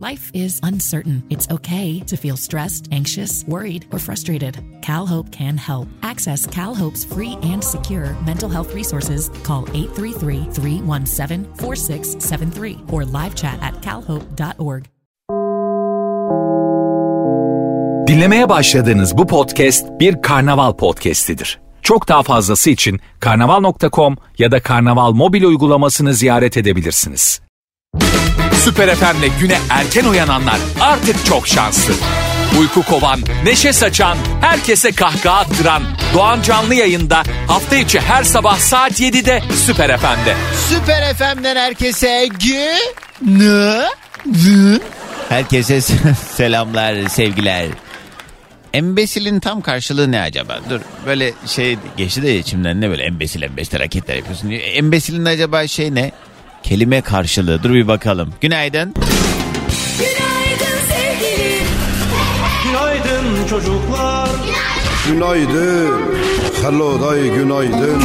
Life is uncertain. It's okay to feel stressed, anxious, worried, or frustrated. CalHope can help. Access CalHope's free and secure mental health resources. Call 833-317-4673 or live chat at calhope.org. Dinlemeye başladığınız bu podcast bir karnaval podcastidir. Çok daha fazlası için karnaval.com ya da karnaval mobil uygulamasını ziyaret edebilirsiniz. Süper FM'le güne erken uyananlar artık çok şanslı. Uyku kovan, neşe saçan, herkese kahkaha attıran Doğan Canlı yayında hafta içi her sabah saat 7'de Süper FM'de. Süper FM'den herkese günaydın. Herkese selamlar, sevgiler. Embesilin tam karşılığı ne acaba? Dur böyle şey geçti de içimden ne böyle embesil embesil hareketler yapıyorsun. Embesilin acaba şey ne? Kelime karşılığı. Dur bir bakalım. Günaydın. Günaydın sevgilim. Günaydın çocuklar. Günaydın. Hello day günaydın.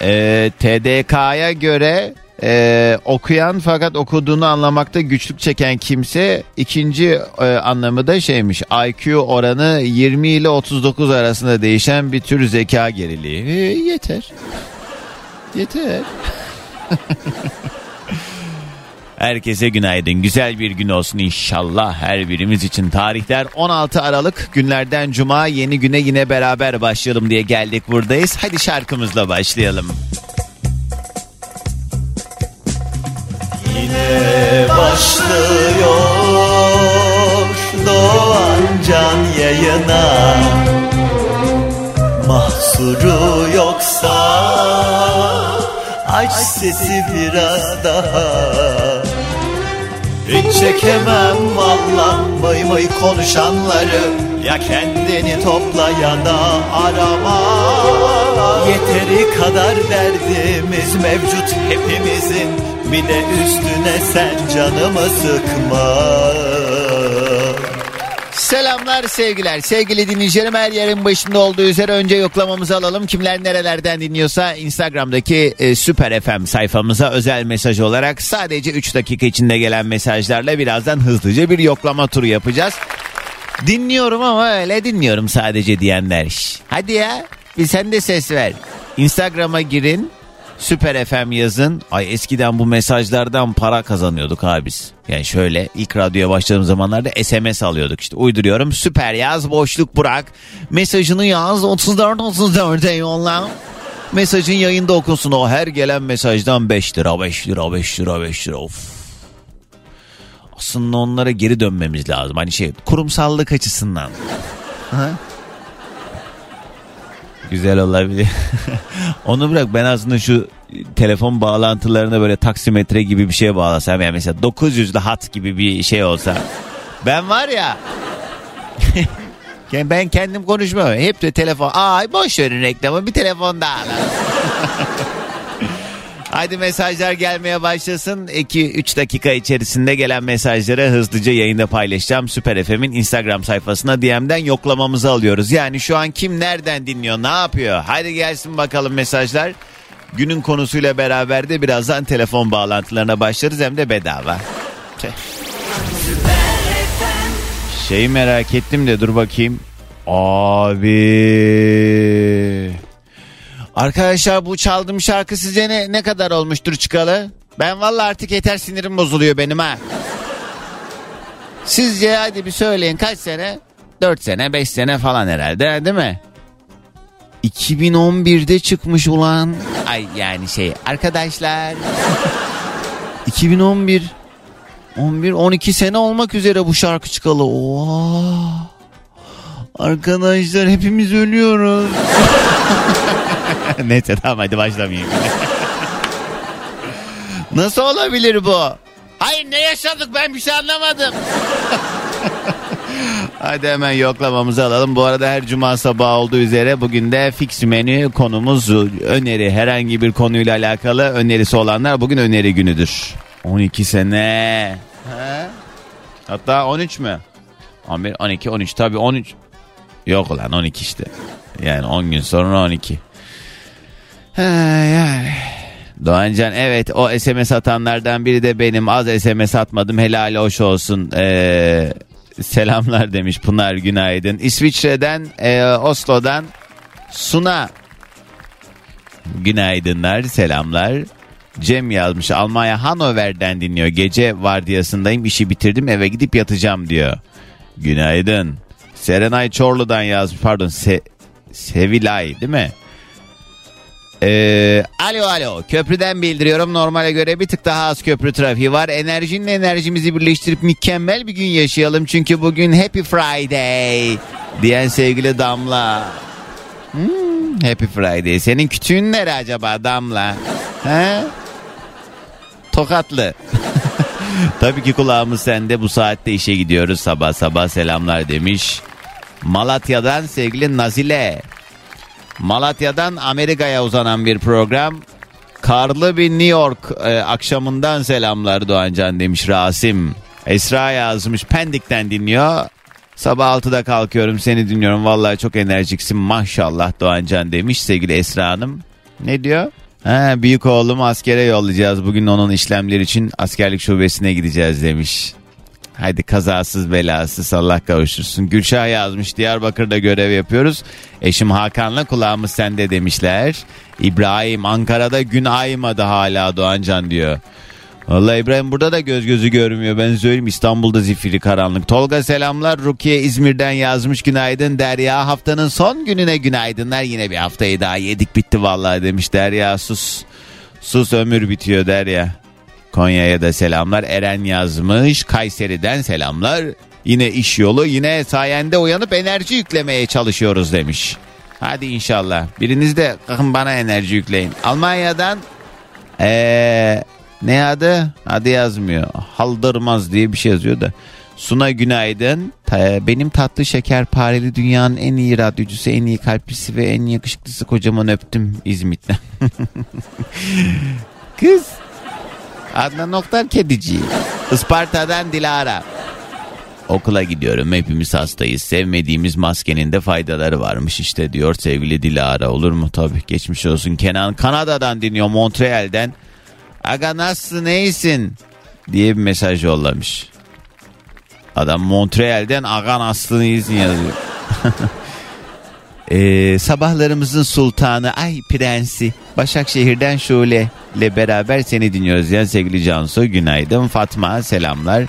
Ee, TDK'ya göre e, okuyan fakat okuduğunu anlamakta güçlük çeken kimse ikinci e, anlamı da şeymiş IQ oranı 20 ile 39 arasında değişen bir tür zeka geriliği. E, yeter. Yeter. Herkese günaydın. Güzel bir gün olsun inşallah her birimiz için. Tarihler 16 Aralık günlerden cuma yeni güne yine beraber başlayalım diye geldik buradayız. Hadi şarkımızla başlayalım. Başlıyor. Doğan Can yayına. Mahsuru yoksa Aç sesi biraz daha Hiç çekemem vallam Vay vay konuşanları. Ya kendini topla ya da arama. Yeteri kadar derdimiz mevcut hepimizin. Bir de üstüne sen canımı sıkma Selamlar sevgiler. Sevgili dinleyicilerim her yerin başında olduğu üzere önce yoklamamızı alalım. Kimler nerelerden dinliyorsa Instagram'daki e, Süper FM sayfamıza özel mesaj olarak sadece 3 dakika içinde gelen mesajlarla birazdan hızlıca bir yoklama turu yapacağız. Dinliyorum ama öyle dinliyorum sadece diyenler. Hadi ya bir sen de ses ver. Instagram'a girin. Süper FM yazın. Ay eskiden bu mesajlardan para kazanıyorduk abi biz. Yani şöyle ilk radyoya başladığım zamanlarda SMS alıyorduk işte. Uyduruyorum. Süper yaz boşluk bırak. Mesajını yaz 34 34'e yolla. Mesajın yayında okunsun o her gelen mesajdan 5 lira 5 lira 5 lira 5 lira of. Aslında onlara geri dönmemiz lazım. Hani şey kurumsallık açısından. Ha? Güzel olabilir. Onu bırak ben aslında şu telefon bağlantılarına böyle taksimetre gibi bir şeye bağlasam yani mesela 900'lü hat gibi bir şey olsa. Ben var ya ben kendim konuşmuyorum. Hep de telefon. Ay boş verin reklamı bir telefon daha. Haydi mesajlar gelmeye başlasın. 2-3 dakika içerisinde gelen mesajları hızlıca yayında paylaşacağım. Süper FM'in Instagram sayfasına DM'den yoklamamızı alıyoruz. Yani şu an kim nereden dinliyor ne yapıyor? Haydi gelsin bakalım mesajlar. Günün konusuyla beraber de birazdan telefon bağlantılarına başlarız hem de bedava. Şeyi merak ettim de dur bakayım. Abi. Arkadaşlar bu çaldığım şarkı size ne, ne kadar olmuştur çıkalı? Ben vallahi artık yeter sinirim bozuluyor benim ha. Sizce hadi bir söyleyin kaç sene? 4 sene 5 sene falan herhalde değil mi? 2011'de çıkmış ulan. Ay yani şey arkadaşlar. 2011 11 12 sene olmak üzere bu şarkı çıkalı. Oha. Arkadaşlar hepimiz ölüyoruz. Neyse tamam hadi başlamayayım. Nasıl olabilir bu? Hayır ne yaşadık ben bir şey anlamadım. Hadi hemen yoklamamızı alalım. Bu arada her cuma sabahı olduğu üzere bugün de fix menü konumuz öneri. Herhangi bir konuyla alakalı önerisi olanlar bugün öneri günüdür. 12 sene. He? Hatta 13 mü? 11, 12, 13 tabii 13. Yok lan 12 işte. Yani 10 gün sonra 12. Ha, yani. Doğancan evet o SMS atanlardan biri de benim. Az SMS atmadım helal hoş olsun. Ee, selamlar demiş Pınar günaydın. İsviçre'den e, Oslo'dan Suna günaydınlar selamlar. Cem yazmış Almanya Hanover'den dinliyor. Gece vardiyasındayım işi bitirdim eve gidip yatacağım diyor. Günaydın. Serenay Çorlu'dan yazmış. Pardon Se Sevilay değil mi? Ee, alo alo. Köprüden bildiriyorum. Normale göre bir tık daha az köprü trafiği var. Enerjinle enerjimizi birleştirip mükemmel bir gün yaşayalım. Çünkü bugün Happy Friday diyen sevgili Damla. Hmm, Happy Friday. Senin kütüğün nere acaba Damla? He? Tokatlı. Tabii ki kulağımız sende. Bu saatte işe gidiyoruz. Sabah sabah selamlar demiş Malatya'dan sevgili Nazile Malatya'dan Amerika'ya uzanan bir program. Karlı bir New York e, akşamından selamlar Doğancan demiş Rasim. Esra yazmış Pendik'ten dinliyor. Sabah 6'da kalkıyorum seni dinliyorum. Vallahi çok enerjiksin maşallah Doğancan demiş sevgili Esra Hanım. Ne diyor? Ha, büyük oğlumu askere yollayacağız. Bugün onun işlemleri için askerlik şubesine gideceğiz demiş. Haydi kazasız belasız Allah kavuştursun. Gülşah yazmış Diyarbakır'da görev yapıyoruz. Eşim Hakan'la kulağımız sende demişler. İbrahim Ankara'da gün aymadı hala Doğancan diyor. Vallahi İbrahim burada da göz gözü görmüyor. Ben söyleyeyim İstanbul'da zifiri karanlık. Tolga selamlar. Rukiye İzmir'den yazmış günaydın. Derya haftanın son gününe günaydınlar. Yine bir haftayı daha yedik bitti vallahi demiş Derya sus. Sus ömür bitiyor Derya. Konya'ya da selamlar. Eren yazmış. Kayseri'den selamlar. Yine iş yolu yine sayende uyanıp enerji yüklemeye çalışıyoruz demiş. Hadi inşallah. Biriniz de bana enerji yükleyin. Almanya'dan ee, ne adı? Adı yazmıyor. Haldırmaz diye bir şey yazıyor da. Suna günaydın. Benim tatlı şekerpareli dünyanın en iyi radyocusu, en iyi kalplisi ve en yakışıklısı kocaman öptüm İzmit'ten. Kız. Adnan Oktar Kedici. Isparta'dan Dilara. Okula gidiyorum hepimiz hastayız. Sevmediğimiz maskenin de faydaları varmış işte diyor sevgili Dilara. Olur mu? Tabii geçmiş olsun. Kenan Kanada'dan dinliyor Montreal'den. Aga nasılsın neysin? diye bir mesaj yollamış. Adam Montreal'den aga nasılsın iyisin yazıyor. Ee, sabahlarımızın sultanı ay prensi Başakşehir'den Şule ile beraber seni dinliyoruz ya sevgili Cansu. Günaydın. Fatma selamlar.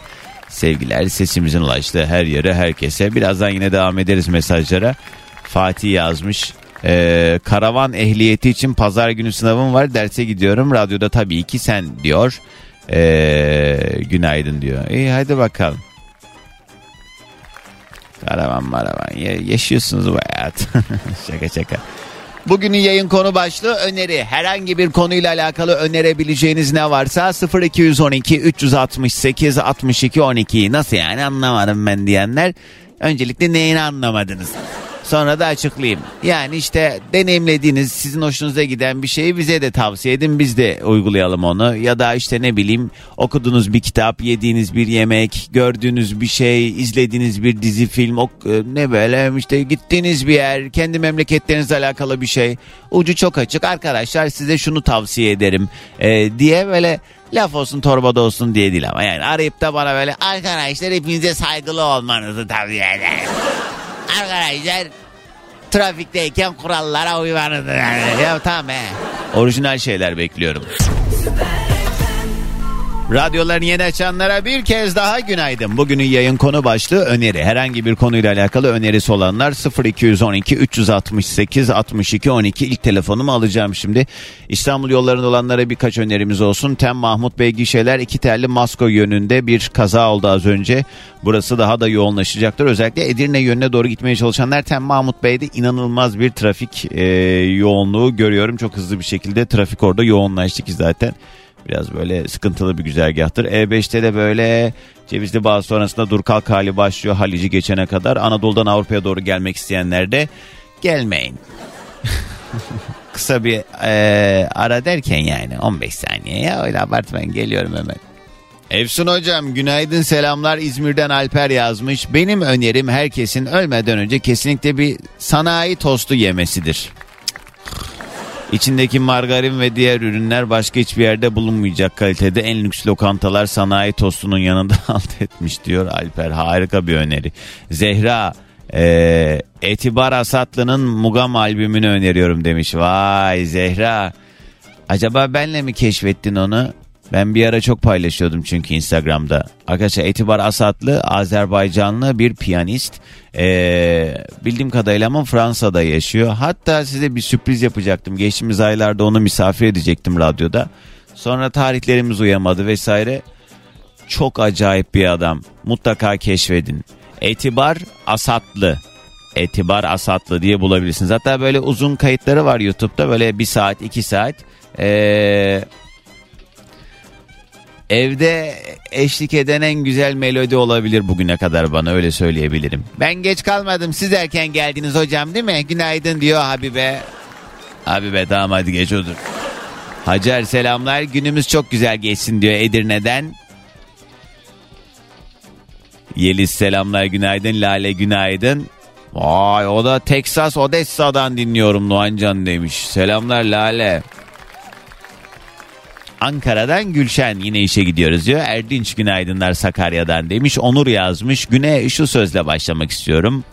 Sevgiler sesimizin ulaştığı her yere herkese. Birazdan yine devam ederiz mesajlara. Fatih yazmış ee, karavan ehliyeti için pazar günü sınavım var. Derse gidiyorum. Radyoda tabii ki sen diyor. Ee, günaydın diyor. İyi hadi bakalım Karavan maravan Ya- yaşıyorsunuz bu hayat. şaka şaka. Bugünün yayın konu başlığı öneri. Herhangi bir konuyla alakalı önerebileceğiniz ne varsa 0212 368 62 12 nasıl yani anlamadım ben diyenler öncelikle neyini anlamadınız? Sonra da açıklayayım. Yani işte deneyimlediğiniz sizin hoşunuza giden bir şeyi bize de tavsiye edin biz de uygulayalım onu. Ya da işte ne bileyim okuduğunuz bir kitap, yediğiniz bir yemek, gördüğünüz bir şey, izlediğiniz bir dizi film, ok- e, ne böyle işte gittiğiniz bir yer, kendi memleketlerinizle alakalı bir şey. Ucu çok açık arkadaşlar size şunu tavsiye ederim e, diye böyle laf olsun torbada olsun diye değil ama yani arayıp da bana böyle arkadaşlar hepinize saygılı olmanızı tavsiye ederim. Arkadaşlar trafikteyken kurallara uymanızı. ya tamam he. Orijinal şeyler bekliyorum. Radyolarını yeni açanlara bir kez daha günaydın. Bugünün yayın konu başlığı öneri. Herhangi bir konuyla alakalı önerisi olanlar 0212 368 62 12 ilk telefonumu alacağım şimdi. İstanbul yollarında olanlara birkaç önerimiz olsun. Tem Mahmut Bey gişeler iki telli Masko yönünde bir kaza oldu az önce. Burası daha da yoğunlaşacaktır. Özellikle Edirne yönüne doğru gitmeye çalışanlar Tem Mahmut Bey'de inanılmaz bir trafik e, yoğunluğu görüyorum. Çok hızlı bir şekilde trafik orada yoğunlaştı ki zaten. Biraz böyle sıkıntılı bir güzergahtır. E5'te de böyle Cevizli Bağ sonrasında dur kalk hali başlıyor Halici geçene kadar. Anadolu'dan Avrupa'ya doğru gelmek isteyenler de gelmeyin. Kısa bir e, ara derken yani 15 saniye ya öyle abartmayın geliyorum hemen. Efsun hocam günaydın selamlar İzmir'den Alper yazmış. Benim önerim herkesin ölmeden önce kesinlikle bir sanayi tostu yemesidir. İçindeki margarin ve diğer ürünler başka hiçbir yerde bulunmayacak kalitede en lüks lokantalar sanayi tostunun yanında alt etmiş diyor Alper. Harika bir öneri. Zehra e, Etibar Asatlı'nın Mugam albümünü öneriyorum demiş. Vay Zehra. Acaba benle mi keşfettin onu? Ben bir ara çok paylaşıyordum çünkü Instagram'da. Arkadaşlar Etibar Asatlı Azerbaycanlı bir piyanist. Ee, bildiğim kadarıyla ama Fransa'da yaşıyor. Hatta size bir sürpriz yapacaktım. Geçtiğimiz aylarda onu misafir edecektim radyoda. Sonra tarihlerimiz uyamadı vesaire. Çok acayip bir adam. Mutlaka keşfedin. Etibar Asatlı. Etibar Asatlı diye bulabilirsiniz. Hatta böyle uzun kayıtları var YouTube'da. Böyle bir saat iki saat. Ee, Evde eşlik eden en güzel melodi olabilir bugüne kadar bana öyle söyleyebilirim. Ben geç kalmadım siz erken geldiniz hocam değil mi? Günaydın diyor Habibe. Habibe tamam hadi geç otur. Hacer selamlar günümüz çok güzel geçsin diyor Edirne'den. Yeliz selamlar günaydın Lale günaydın. Vay o da Texas Odessa'dan dinliyorum Doğancan demiş. Selamlar Lale. Ankara'dan Gülşen yine işe gidiyoruz diyor. Erdinç günaydınlar Sakarya'dan demiş. Onur yazmış. Güne şu sözle başlamak istiyorum.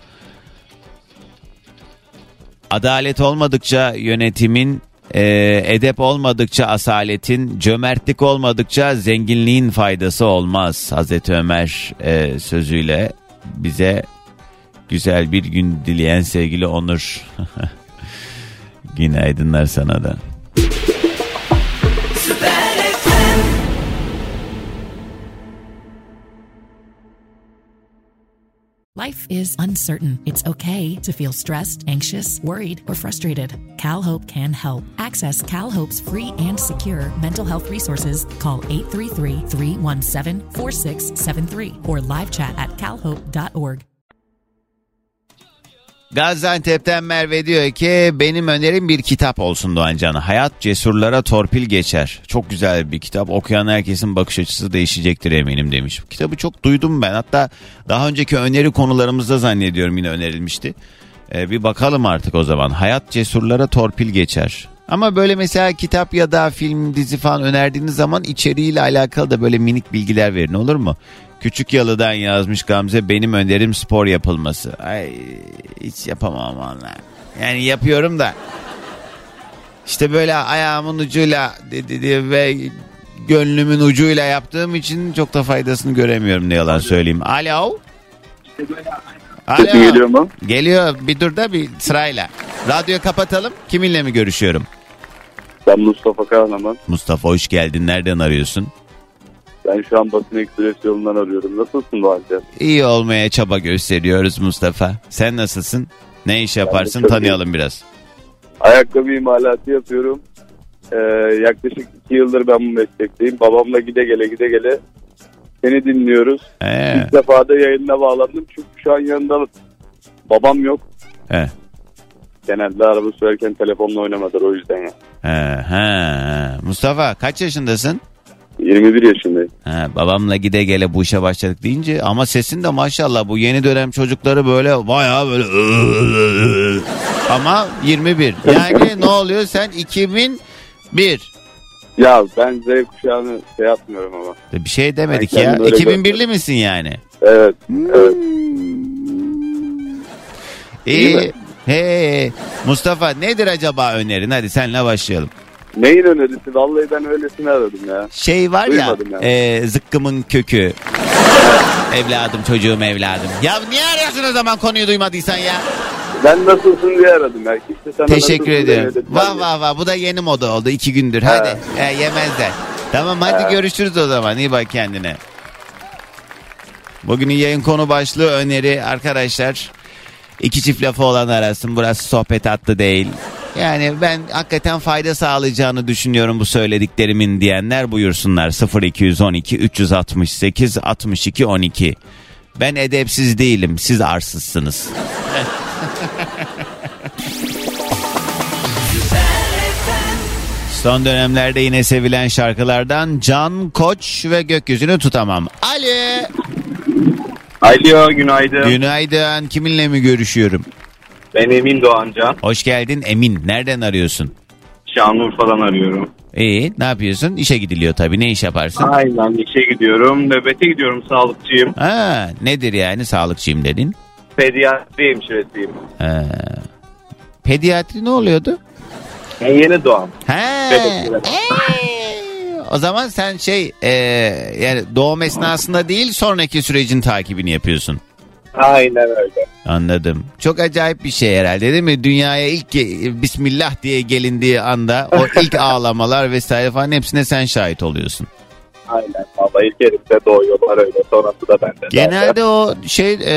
Adalet olmadıkça yönetimin, e, edep olmadıkça asaletin, cömertlik olmadıkça zenginliğin faydası olmaz. Hazreti Ömer e, sözüyle bize güzel bir gün dileyen sevgili Onur. Günaydınlar sana da. Life is uncertain. It's okay to feel stressed, anxious, worried, or frustrated. CalHope can help. Access CalHope's free and secure mental health resources. Call 833-317-4673 or live chat at calhope.org. Gaziantep'ten Merve diyor ki benim önerim bir kitap olsun Doğancan. Hayat cesurlara torpil geçer. Çok güzel bir kitap. Okuyan herkesin bakış açısı değişecektir eminim demiş. Kitabı çok duydum ben. Hatta daha önceki öneri konularımızda zannediyorum yine önerilmişti. Ee, bir bakalım artık o zaman. Hayat cesurlara torpil geçer. Ama böyle mesela kitap ya da film dizi falan önerdiğiniz zaman içeriğiyle alakalı da böyle minik bilgiler verin olur mu? Küçük Yalı'dan yazmış Gamze benim önerim spor yapılması. Ay hiç yapamam vallahi. Yani yapıyorum da işte böyle ayağımın ucuyla dedi ve gönlümün ucuyla yaptığım için çok da faydasını göremiyorum ne yalan söyleyeyim. Alo. Alo. Sesim geliyor mu? Geliyor bir dur da bir sırayla. Radyo kapatalım. Kiminle mi görüşüyorum? Ben Mustafa Kahraman. Mustafa hoş geldin. Nereden arıyorsun? Ben şu an Basın Ekspres yolundan arıyorum. Nasılsın halde? İyi olmaya çaba gösteriyoruz Mustafa. Sen nasılsın? Ne iş yaparsın çok tanıyalım biraz. Ayakkabı imalatı yapıyorum. Ee, yaklaşık iki yıldır ben bu meslekteyim. Babamla gide gele gide gele seni dinliyoruz. Ee, İlk defa da yayına bağlandım. Çünkü şu an yanında babam yok. he, Genelde araba sürerken telefonla oynamadır o yüzden ya. he, he. Mustafa kaç yaşındasın? 21 yaşındayım. Ha, babamla gide gele bu işe başladık deyince ama sesin de maşallah bu yeni dönem çocukları böyle bayağı böyle ama 21. Yani ne oluyor sen 2001 Ya ben Z kuşağını şey yapmıyorum ama. bir şey demedik Ben ya. kendim öyle 2001'li görmedim. misin yani? Evet. evet. İyi İyi. He. Mustafa nedir acaba önerin? Hadi senle başlayalım. Neyin önerisi? Vallahi ben öylesini aradım ya. Şey var Duymadım ya yani. e, zıkkımın kökü. evladım çocuğum evladım. Ya niye arıyorsun o zaman konuyu duymadıysan ya? Ben nasılsın diye aradım ya. Kimse sana Teşekkür nasılsın ediyorum. demedi. Vah vah vah bu da yeni moda oldu iki gündür. Hadi e, yemezler. Tamam hadi görüşürüz o zaman iyi bak kendine. Bugünün yayın konu başlığı öneri arkadaşlar. İki çift lafı olan arasın burası sohbet hattı değil. Yani ben hakikaten fayda sağlayacağını düşünüyorum bu söylediklerimin diyenler buyursunlar 0212 368 62 12. Ben edepsiz değilim siz arsızsınız. Son dönemlerde yine sevilen şarkılardan Can Koç ve Gökyüzünü Tutamam. Ali. Alo günaydın. Günaydın. Kiminle mi görüşüyorum? Ben Emin Doğancan. Hoş geldin Emin. Nereden arıyorsun? Şanlıurfa'dan arıyorum. İyi. Ne yapıyorsun? İşe gidiliyor tabii. Ne iş yaparsın? Aynen işe gidiyorum. Nöbete gidiyorum sağlıkçıyım. Ha, nedir yani sağlıkçıyım dedin? Pediatri hemşiresiyim. Ha. Pediatri ne oluyordu? E, yeni doğan. He. O zaman sen şey e, yani doğum esnasında değil sonraki sürecin takibini yapıyorsun. Aynen öyle. Anladım. Çok acayip bir şey herhalde değil mi? Dünyaya ilk Bismillah diye gelindiği anda o ilk ağlamalar vesaire falan hepsine sen şahit oluyorsun. Aynen. Valla ilk elimde doğuyorlar öyle. Sonrası da bende. Genelde o şey e,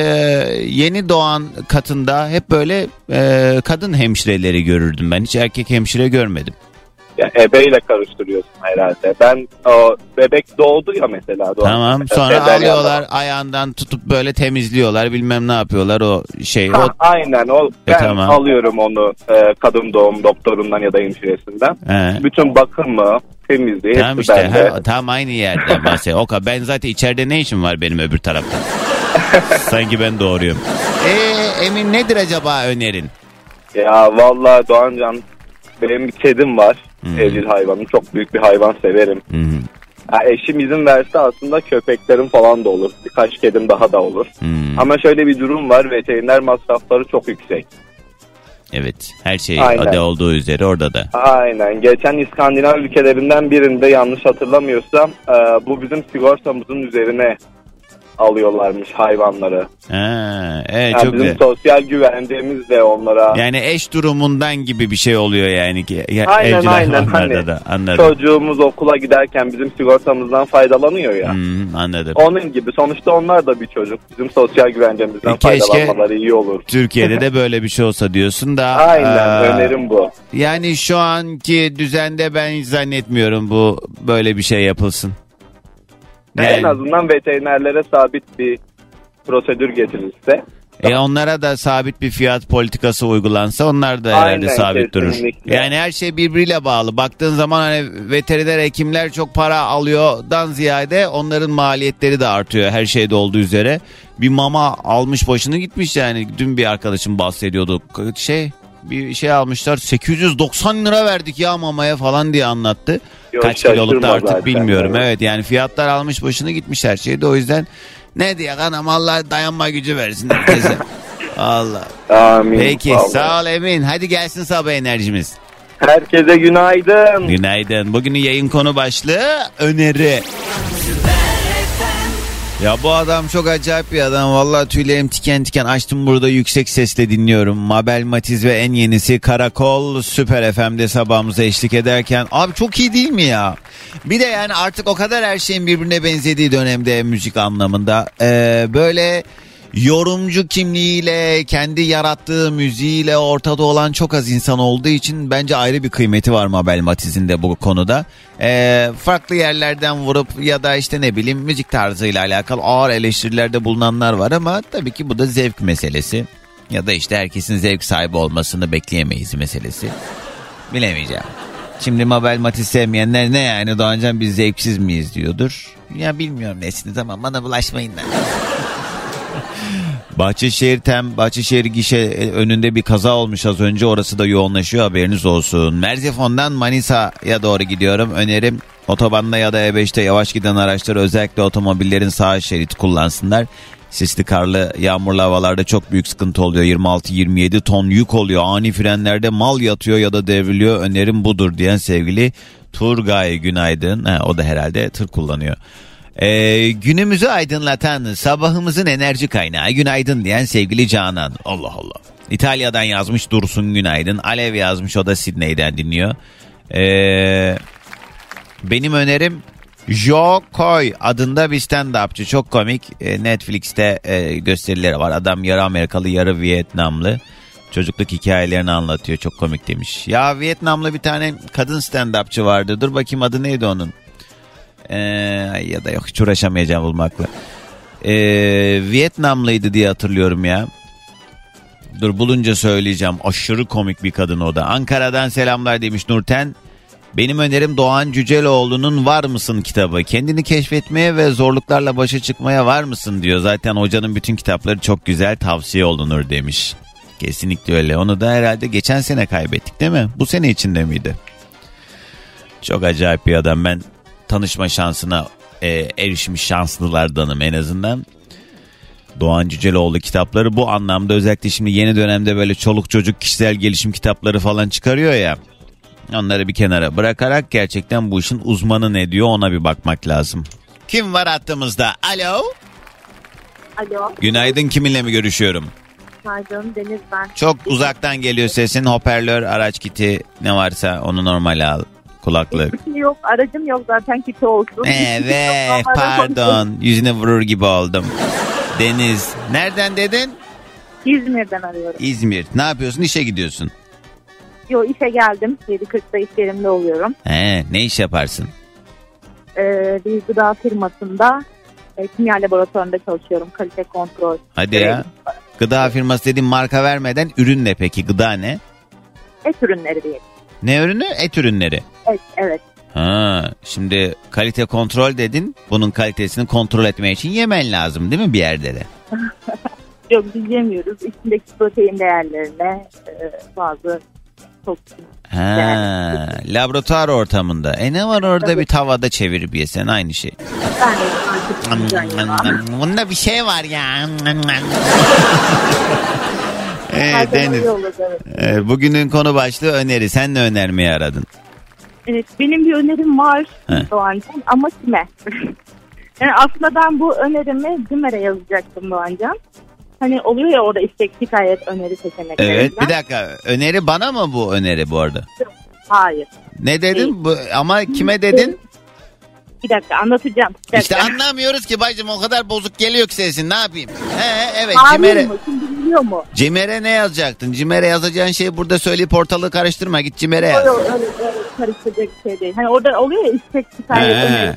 yeni doğan katında hep böyle e, kadın hemşireleri görürdüm ben. Hiç erkek hemşire görmedim. Ya, ebeyle karıştırıyorsun herhalde. Ben o bebek doğdu ya mesela. Doğan. Tamam sonra beden alıyorlar yanına. ayağından tutup böyle temizliyorlar bilmem ne yapıyorlar o şey. Ha, O, aynen o. E, Ben tamam. alıyorum onu e, kadın doğum doktorundan ya da hemşiresinden. He. Bütün bakımı, temizliği Tamam hepsi işte bende. ha, tam aynı yerden bahsediyorum. O kadar ben zaten içeride ne işim var benim öbür tarafta? Sanki ben doğruyum. Eee Emin nedir acaba önerin? Ya vallahi Doğancan benim bir kedim var. Hmm. Evcil hayvanım. Çok büyük bir hayvan severim. Hı, Ha, eşim izin verse aslında köpeklerim falan da olur. Birkaç kedim daha da olur. hı. Ama şöyle bir durum var. Veteriner masrafları çok yüksek. Evet her şey Aynen. adı olduğu üzere orada da. Aynen. Geçen İskandinav ülkelerinden birinde yanlış hatırlamıyorsam e, bu bizim sigortamızın üzerine alıyorlarmış hayvanları. Ha, evet Yani çok bizim güzel. sosyal güvencemiz de onlara Yani eş durumundan gibi bir şey oluyor yani ki. Ya, Aynen, evcil aynen. hayvanlarda Hani da anladım. çocuğumuz okula giderken bizim sigortamızdan faydalanıyor ya. Hı, anladım. Onun gibi sonuçta onlar da bir çocuk. Bizim sosyal güvencemizden E, keşke- faydalanmaları iyi olur. Türkiye'de de böyle bir şey olsa diyorsun da. Aynen aa, önerim bu. Yani şu anki düzende ben zannetmiyorum bu böyle bir şey yapılsın. En Yani, azından veterinerlere sabit bir prosedür getirilse. e onlara da sabit bir fiyat politikası uygulansa onlar da herhalde Aynen, sabit durur. kesinlikle. Yani her şey birbiriyle bağlı. Baktığın zaman hani veteriner hekimler çok para alıyordan ziyade onların maliyetleri de artıyor her şeyde olduğu üzere. Bir mama almış başını gitmiş yani. Dün bir arkadaşım bahsediyordu. Şey bir şey almışlar 890 lira verdik ya mamaya falan diye anlattı. Yok, Kaç kiloluk da artık zaten. bilmiyorum. Evet. Evet yani fiyatlar almış başını gitmiş her şeyde o yüzden ne diye kanam Allah dayanma gücü versin herkese. Allah. Amin. Peki Vallahi. sağ ol Emin. Hadi gelsin sabah enerjimiz. Herkese günaydın. Günaydın. Bugünün yayın konu başlığı öneri. Ya bu adam çok acayip bir adam. Vallahi tüylerim tiken tiken açtım burada yüksek sesle dinliyorum. Mabel Matiz ve en yenisi Karakol Süper FM'de sabahımıza eşlik ederken. Abi çok iyi değil mi ya? Bir de yani artık o kadar her şeyin birbirine benzediği dönemde müzik anlamında. Ee, böyle yorumcu kimliğiyle, kendi yarattığı müziğiyle ortada olan çok az insan olduğu için bence ayrı bir kıymeti var Mabel Matiz'in de bu konuda. Ee, farklı yerlerden vurup ya da işte ne bileyim müzik tarzıyla alakalı ağır eleştirilerde bulunanlar var ama tabii ki bu da zevk meselesi. Ya da işte herkesin zevk sahibi olmasını bekleyemeyiz meselesi. Bilemeyeceğim. Şimdi Mabel Matiz sevmeyenler ne yani Doğancan biz zevksiz miyiz diyordur. Ya bilmiyorum nesiniz ama bana bulaşmayın da. Bahçeşehir Tem, Bahçeşehir gişe e, önünde bir kaza olmuş az önce. Orası da yoğunlaşıyor haberiniz olsun. Merzifon'dan Manisa'ya doğru gidiyorum. Önerim otobanda ya da E5'te yavaş giden araçlar özellikle otomobillerin sağ şerit kullansınlar. Sisli karlı yağmurlu havalarda çok büyük sıkıntı oluyor. 26-27 ton yük oluyor. Ani frenlerde mal yatıyor ya da devriliyor. Önerim budur diyen sevgili Turgay günaydın. Ha, o da herhalde tır kullanıyor. Ee, günümüzü aydınlatan sabahımızın enerji kaynağı günaydın diyen sevgili Canan. Allah Allah. İtalya'dan yazmış Dursun günaydın. Alev yazmış o da Sydney'den dinliyor. Ee, benim önerim Joe Coy adında bir stand-upçı. Çok komik. Ee, Netflix'te e, gösterileri var. Adam yarı Amerikalı yarı Vietnamlı. Çocukluk hikayelerini anlatıyor. Çok komik demiş. Ya Vietnamlı bir tane kadın stand-upçı vardı. Dur bakayım adı neydi onun? Ee, ya da yok hiç uğraşamayacağım bulmakla. Ee, Vietnamlıydı diye hatırlıyorum ya. Dur bulunca söyleyeceğim. Aşırı komik bir kadın o da. Ankara'dan selamlar demiş Nurten. Benim önerim Doğan Cüceloğlu'nun Var mısın kitabı. Kendini keşfetmeye ve zorluklarla başa çıkmaya var mısın diyor. Zaten hocanın bütün kitapları çok güzel tavsiye olunur demiş. Kesinlikle öyle. Onu da herhalde geçen sene kaybettik değil mi? Bu sene içinde miydi? Çok acayip bir adam. Ben tanışma şansına e, erişmiş şanslılardanım en azından. Doğan Cüceloğlu kitapları bu anlamda özellikle şimdi yeni dönemde böyle çoluk çocuk kişisel gelişim kitapları falan çıkarıyor ya. Onları bir kenara bırakarak gerçekten bu işin uzmanı ne diyor ona bir bakmak lazım. Kim var hattımızda? Alo. Alo, Günaydın kiminle mi görüşüyorum? pardon Deniz ben. Çok uzaktan geliyor sesin. Hoparlör, araç kiti ne varsa onu normal al. Kulaklık. Hiçbir şey yok, aracım yok zaten kiti olsun. Evet pardon yüzüne vurur gibi oldum. Deniz. Nereden dedin? İzmir'den arıyorum. İzmir. Ne yapıyorsun? İşe gidiyorsun. Yo işe geldim. 7.40'da iş yerimde oluyorum. He, ne iş yaparsın? Ee, bir gıda firmasında e, kimya laboratuvarında çalışıyorum. Kalite kontrol. Hadi ya. Gıda firması dediğin marka vermeden ürün ne peki? Gıda ne? Et ürünleri diyelim. Ne ürünü? Et ürünleri. Evet, evet. Ha, şimdi kalite kontrol dedin. Bunun kalitesini kontrol etmek için yemen lazım değil mi bir yerde de? Yok biz yemiyoruz. İçindeki protein değerlerine e, bazı toksin. Ha, laboratuvar ortamında. E ne var orada bir tavada çevirip yesen aynı şey. Artık yiyeceğim ya. Bunda bir şey var ya. ee, Deniz, olur, evet. e, bugünün konu başlığı öneri. Sen ne önermeyi aradın? Evet, benim bir önerim var. Doğancan ama kime? yani aslında ben bu önerimi Zümer'e yazacaktım Doğancan. Hani oluyor ya orada istek şikayet öneri seçeneklerinden. Evet bir dakika. Öneri bana mı bu öneri bu arada? Hayır. Ne dedin? Bu, ama kime dedin? Bir dakika anlatacağım. Bir dakika. İşte anlamıyoruz ki bacım o kadar bozuk geliyor ki sesin ne yapayım? He evet Hayır Cimer'e. mı? Şimdi biliyor mu? Cimer'e ne yazacaktın? Cimer'e yazacağın şeyi burada söyleyip ortalığı karıştırma git Cimer'e Öyle, yaz. öyle, öyle karıştıracak bir şey değil. Hani orada oluyor ya istek seçenekleri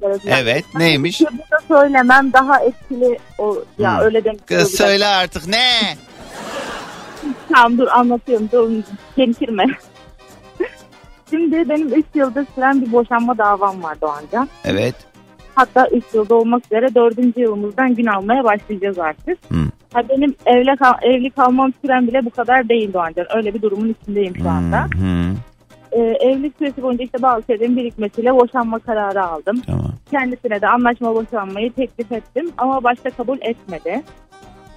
falan. Evet Hani neymiş? şey burada söylemem daha etkili o ya Hı. öyle demek. Kız söyle artık ne? Tamam dur anlatıyorum. Dur çemkirme. Şimdi benim 3 yıldır süren bir boşanma davam var Doğancan. Evet. Hatta 3 yılda olmak üzere 4. yılımızdan gün almaya başlayacağız artık. Hı. Ha benim evle kal- evli kalmam süren bile bu kadar değil Doğancan. Öyle bir durumun içindeyim şu anda. Hı, hı, Ee, evlilik süresi boyunca işte bazı şeylerin birikmesiyle boşanma kararı aldım. tamam. Kendisine de anlaşma boşanmayı teklif ettim ama başta kabul etmedi.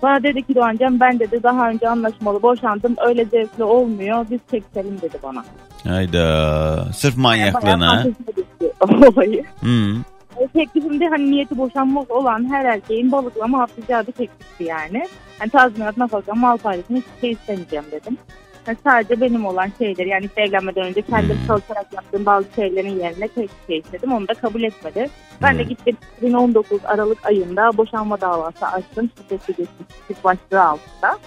Bana dedi ki Doğancan ben dedi daha önce anlaşmalı boşandım öyle zevkli olmuyor biz çekelim dedi bana. Hayda. Sırf manyaklığına. düştü olayı. Hı. E, Teklifimde hani niyeti boşanmak olan her erkeğin balıklama atlayacağı bir teklifti yani. Hani tazminat, nafaka, mal paylaşımı hiçbir şey istemeyeceğim dedim. Yani sadece benim olan şeyler yani işte evlenmeden önce kendim Hmm. çalışarak yaptığım bazı şeylerin yerine tek şey istedim. Onu da kabul etmedi. Ben de Hmm. gittim 2019 Aralık ayında boşanma davası açtım. Şiddetli geçmiş başlığı altında.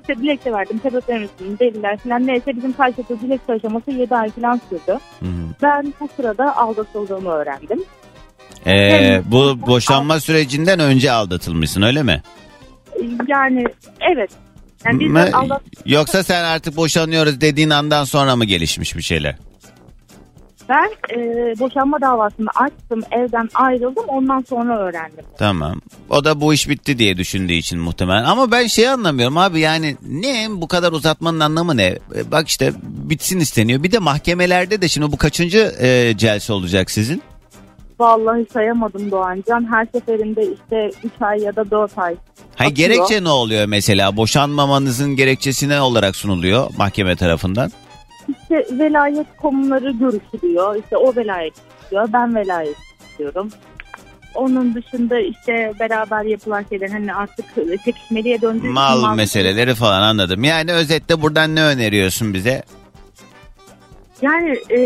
İşte dilekçe verdim. Sebeplerin üstünde deliller falan neyse bizim karşılıklı dilekçe aşaması 7 ay falan sürdü. Hı. Ben bu sırada aldatıldığımı öğrendim. Ee, bu boşanma sürecinden önce aldatılmışsın öyle mi? Yani evet. Yani biz Yoksa sen artık boşanıyoruz dediğin andan sonra mı gelişmiş bir şeyler? ben e, boşanma davasını açtım, evden ayrıldım. Ondan sonra öğrendim. Tamam. O da bu iş bitti diye düşündüğü için muhtemelen. Ama ben şey anlamıyorum abi yani ne bu kadar uzatmanın anlamı ne? E, Bak işte bitsin isteniyor. Bir de mahkemelerde de şimdi bu kaçıncı e, celse olacak sizin? Vallahi sayamadım Doğancan. Her seferinde işte 3 ay ya da 4 ay. Hayır Atıyor. gerekçe ne oluyor mesela? Boşanmamanızın gerekçesi ne olarak sunuluyor mahkeme tarafından? İşte velayet konuları görüşülüyor. İşte o velayet istiyor. Ben velayet istiyorum. Onun dışında işte beraber yapılan şeyler hani artık çekişmeliye döndüğü Mal mal- meseleleri falan anladım. Yani özetle buradan ne öneriyorsun bize? Yani e,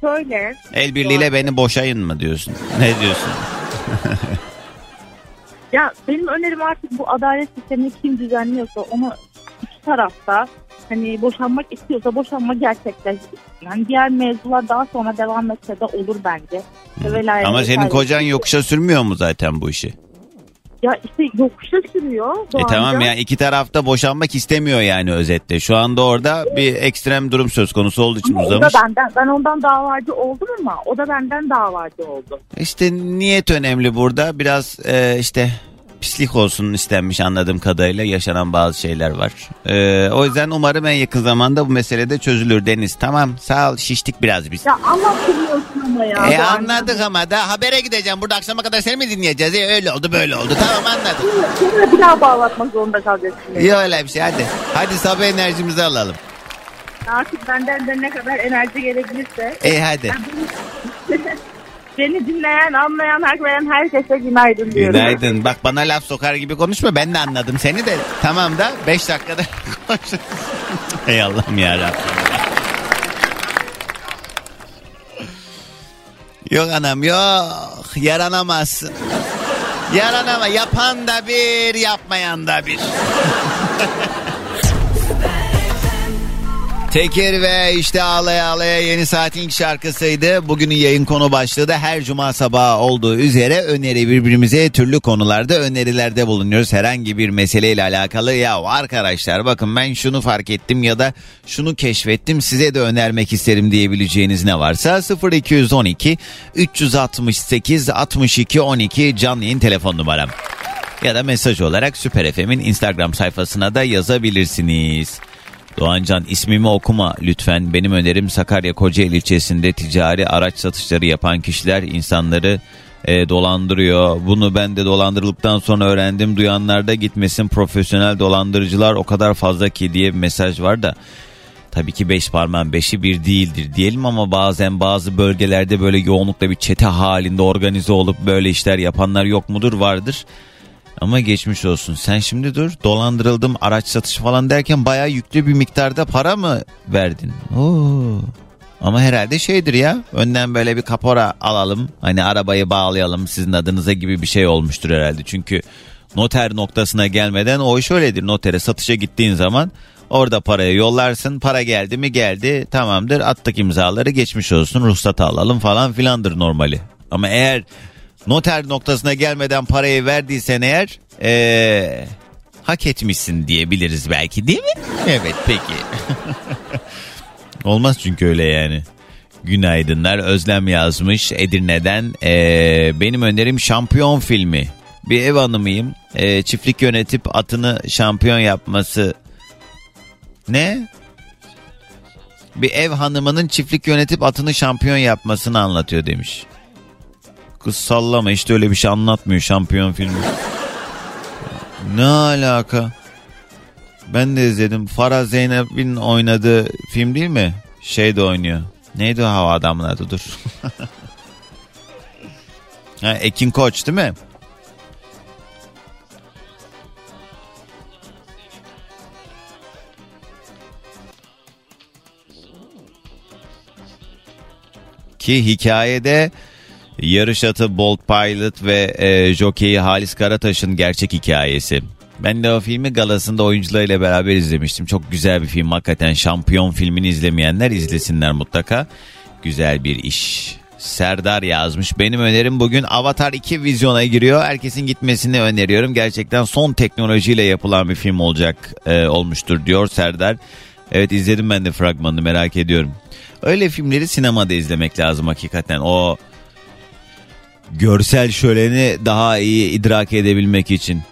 şöyle El birliğiyle beni boşayın mı diyorsun? Ne diyorsun? Ya benim önerim artık bu adalet sistemini kim düzenliyorsa onu iki tarafta hani boşanmak istiyorsa boşanma gerçekleştirsin. Yani diğer mevzular daha sonra devam etse de olur bence. Velayet Ama senin kocan yokuşa sürmüyor mu zaten bu işi? Ya işte yokuşa sürüyor. E tamam ya iki tarafta boşanmak istemiyor yani özette. Şu anda orada bir ekstrem durum söz konusu olduğu için Ama o uzamış. da benden, ben ondan davacı oldum ama o da benden davacı oldu. İşte niyet önemli burada. Biraz e, işte pislik olsun istenmiş anladığım kadarıyla yaşanan bazı şeyler var. E, o yüzden umarım en yakın zamanda bu mesele de çözülür Deniz. Tamam sağ ol şiştik biraz biz. Ya anlatılmıyorsun ama ya. E anladık ama da habere gideceğim. Burada akşama kadar seni mi dinleyeceğiz? E, öyle oldu böyle oldu. Tamam anladım. Sonra bir daha bağlatmak zorunda kalacaksın. İyi öyle bir şey hadi. Hadi sabah enerjimizi alalım. Artık benden de ne kadar enerji gelebilirse. E hadi. Beni dinleyen, anlayan, hak veren herkese günaydın diyorum. Günaydın. Bak bana laf sokar gibi konuşma. Ben de anladım seni de. Tamam da 5 dakikada konuşuruz. Ey Allah'ım yarabbim. Yok anam yok. Yaranamazsın. Yaranama. Yapan da bir, yapmayan da bir. Tekir ve işte ağlaya ağlaya yeni saatin şarkısıydı. Bugünün yayın konu başlığı da her cuma sabahı olduğu üzere öneri birbirimize türlü konularda önerilerde bulunuyoruz. Herhangi bir meseleyle alakalı ya arkadaşlar bakın ben şunu fark ettim ya da şunu keşfettim size de önermek isterim diyebileceğiniz ne varsa 0212 368 62 12 canlı yayın telefon numaram. Ya da mesaj olarak Süper FM'in Instagram sayfasına da yazabilirsiniz. Doğancan ismimi okuma lütfen. Benim önerim Sakarya Kocaeli ilçesinde ticari araç satışları yapan kişiler insanları e, dolandırıyor. Bunu ben de dolandırıldıktan sonra öğrendim. Duyanlarda gitmesin profesyonel dolandırıcılar o kadar fazla ki diye bir mesaj var da. Tabii ki beş parmağın beşi bir değildir diyelim ama bazen bazı bölgelerde böyle yoğunlukla bir çete halinde organize olup böyle işler yapanlar yok mudur vardır. Ama geçmiş olsun. Sen şimdi dur. Dolandırıldım araç satışı falan derken bayağı yüklü bir miktarda para mı verdin? Oo. Ama herhalde şeydir ya. Önden böyle bir kapora alalım. Hani arabayı bağlayalım sizin adınıza gibi bir şey olmuştur herhalde. Çünkü noter noktasına gelmeden o iş öyledir. Notere satışa gittiğin zaman orada parayı yollarsın. Para geldi mi geldi. Tamamdır attık imzaları geçmiş olsun. Ruhsat alalım falan filandır normali. Ama eğer noter noktasına gelmeden parayı verdiysen eğer ee, hak etmişsin diyebiliriz belki değil mi? Evet peki. Olmaz çünkü öyle yani. Günaydınlar Özlem yazmış Edirne'den. Ee, benim önerim şampiyon filmi. Bir ev hanımıyım. Ee, çiftlik yönetip atını şampiyon yapması. Ne? Bir ev hanımının çiftlik yönetip atını şampiyon yapmasını anlatıyor demiş. Kız sallama işte öyle bir şey anlatmıyor şampiyon filmi. Ne alaka? Ben de izledim. Farah Zeynep'in oynadığı film değil mi? Şey de oynuyor. Neydi o hava adamın adı dur. ha, Ekin Koç değil mi? Ki hikayede yarış atı Bolt Pilot ve e, jokeyi Halis Karataş'ın gerçek hikayesi. Ben de o filmi galasında oyuncularıyla beraber izlemiştim. Çok güzel bir film hakikaten. Şampiyon filmini izlemeyenler izlesinler mutlaka. Güzel bir iş. Serdar yazmış. Benim önerim bugün Avatar 2 vizyona giriyor. Herkesin gitmesini öneriyorum. Gerçekten son teknolojiyle yapılan bir film olacak e, olmuştur diyor Serdar. Evet izledim ben de fragmanını merak ediyorum. Öyle filmleri sinemada izlemek lazım hakikaten. O görsel şöleni daha iyi idrak edebilmek için.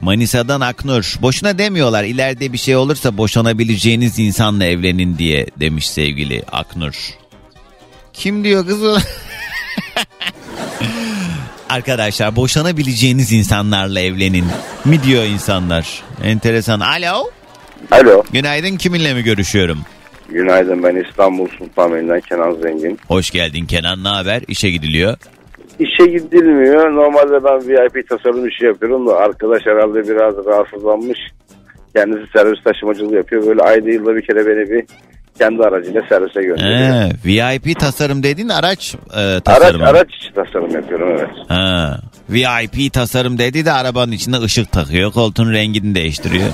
Manisa'dan Aknur. Boşuna demiyorlar ileride bir şey olursa boşanabileceğiniz insanla evlenin diye demiş sevgili Aknur. Kim diyor kız o? Arkadaşlar boşanabileceğiniz insanlarla evlenin mi diyor insanlar. Enteresan. Alo. Alo. Günaydın kiminle mi görüşüyorum? Günaydın ben İstanbul Sultanbeyli'den Kenan Zengin. Hoş geldin Kenan ne haber? İşe gidiliyor. İşe gidilmiyor. Normalde ben VIP tasarım işi yapıyorum da arkadaş herhalde biraz rahatsızlanmış. Kendisi servis taşımacılığı yapıyor. Böyle ayda yılda bir kere beni bir kendi aracıyla servise gönderiyor. Ee, VIP tasarım dediğin araç e, araç, tasarımı. araç içi tasarım yapıyorum evet. Ha, VIP tasarım dedi de arabanın içinde ışık takıyor. Koltuğun rengini değiştiriyor.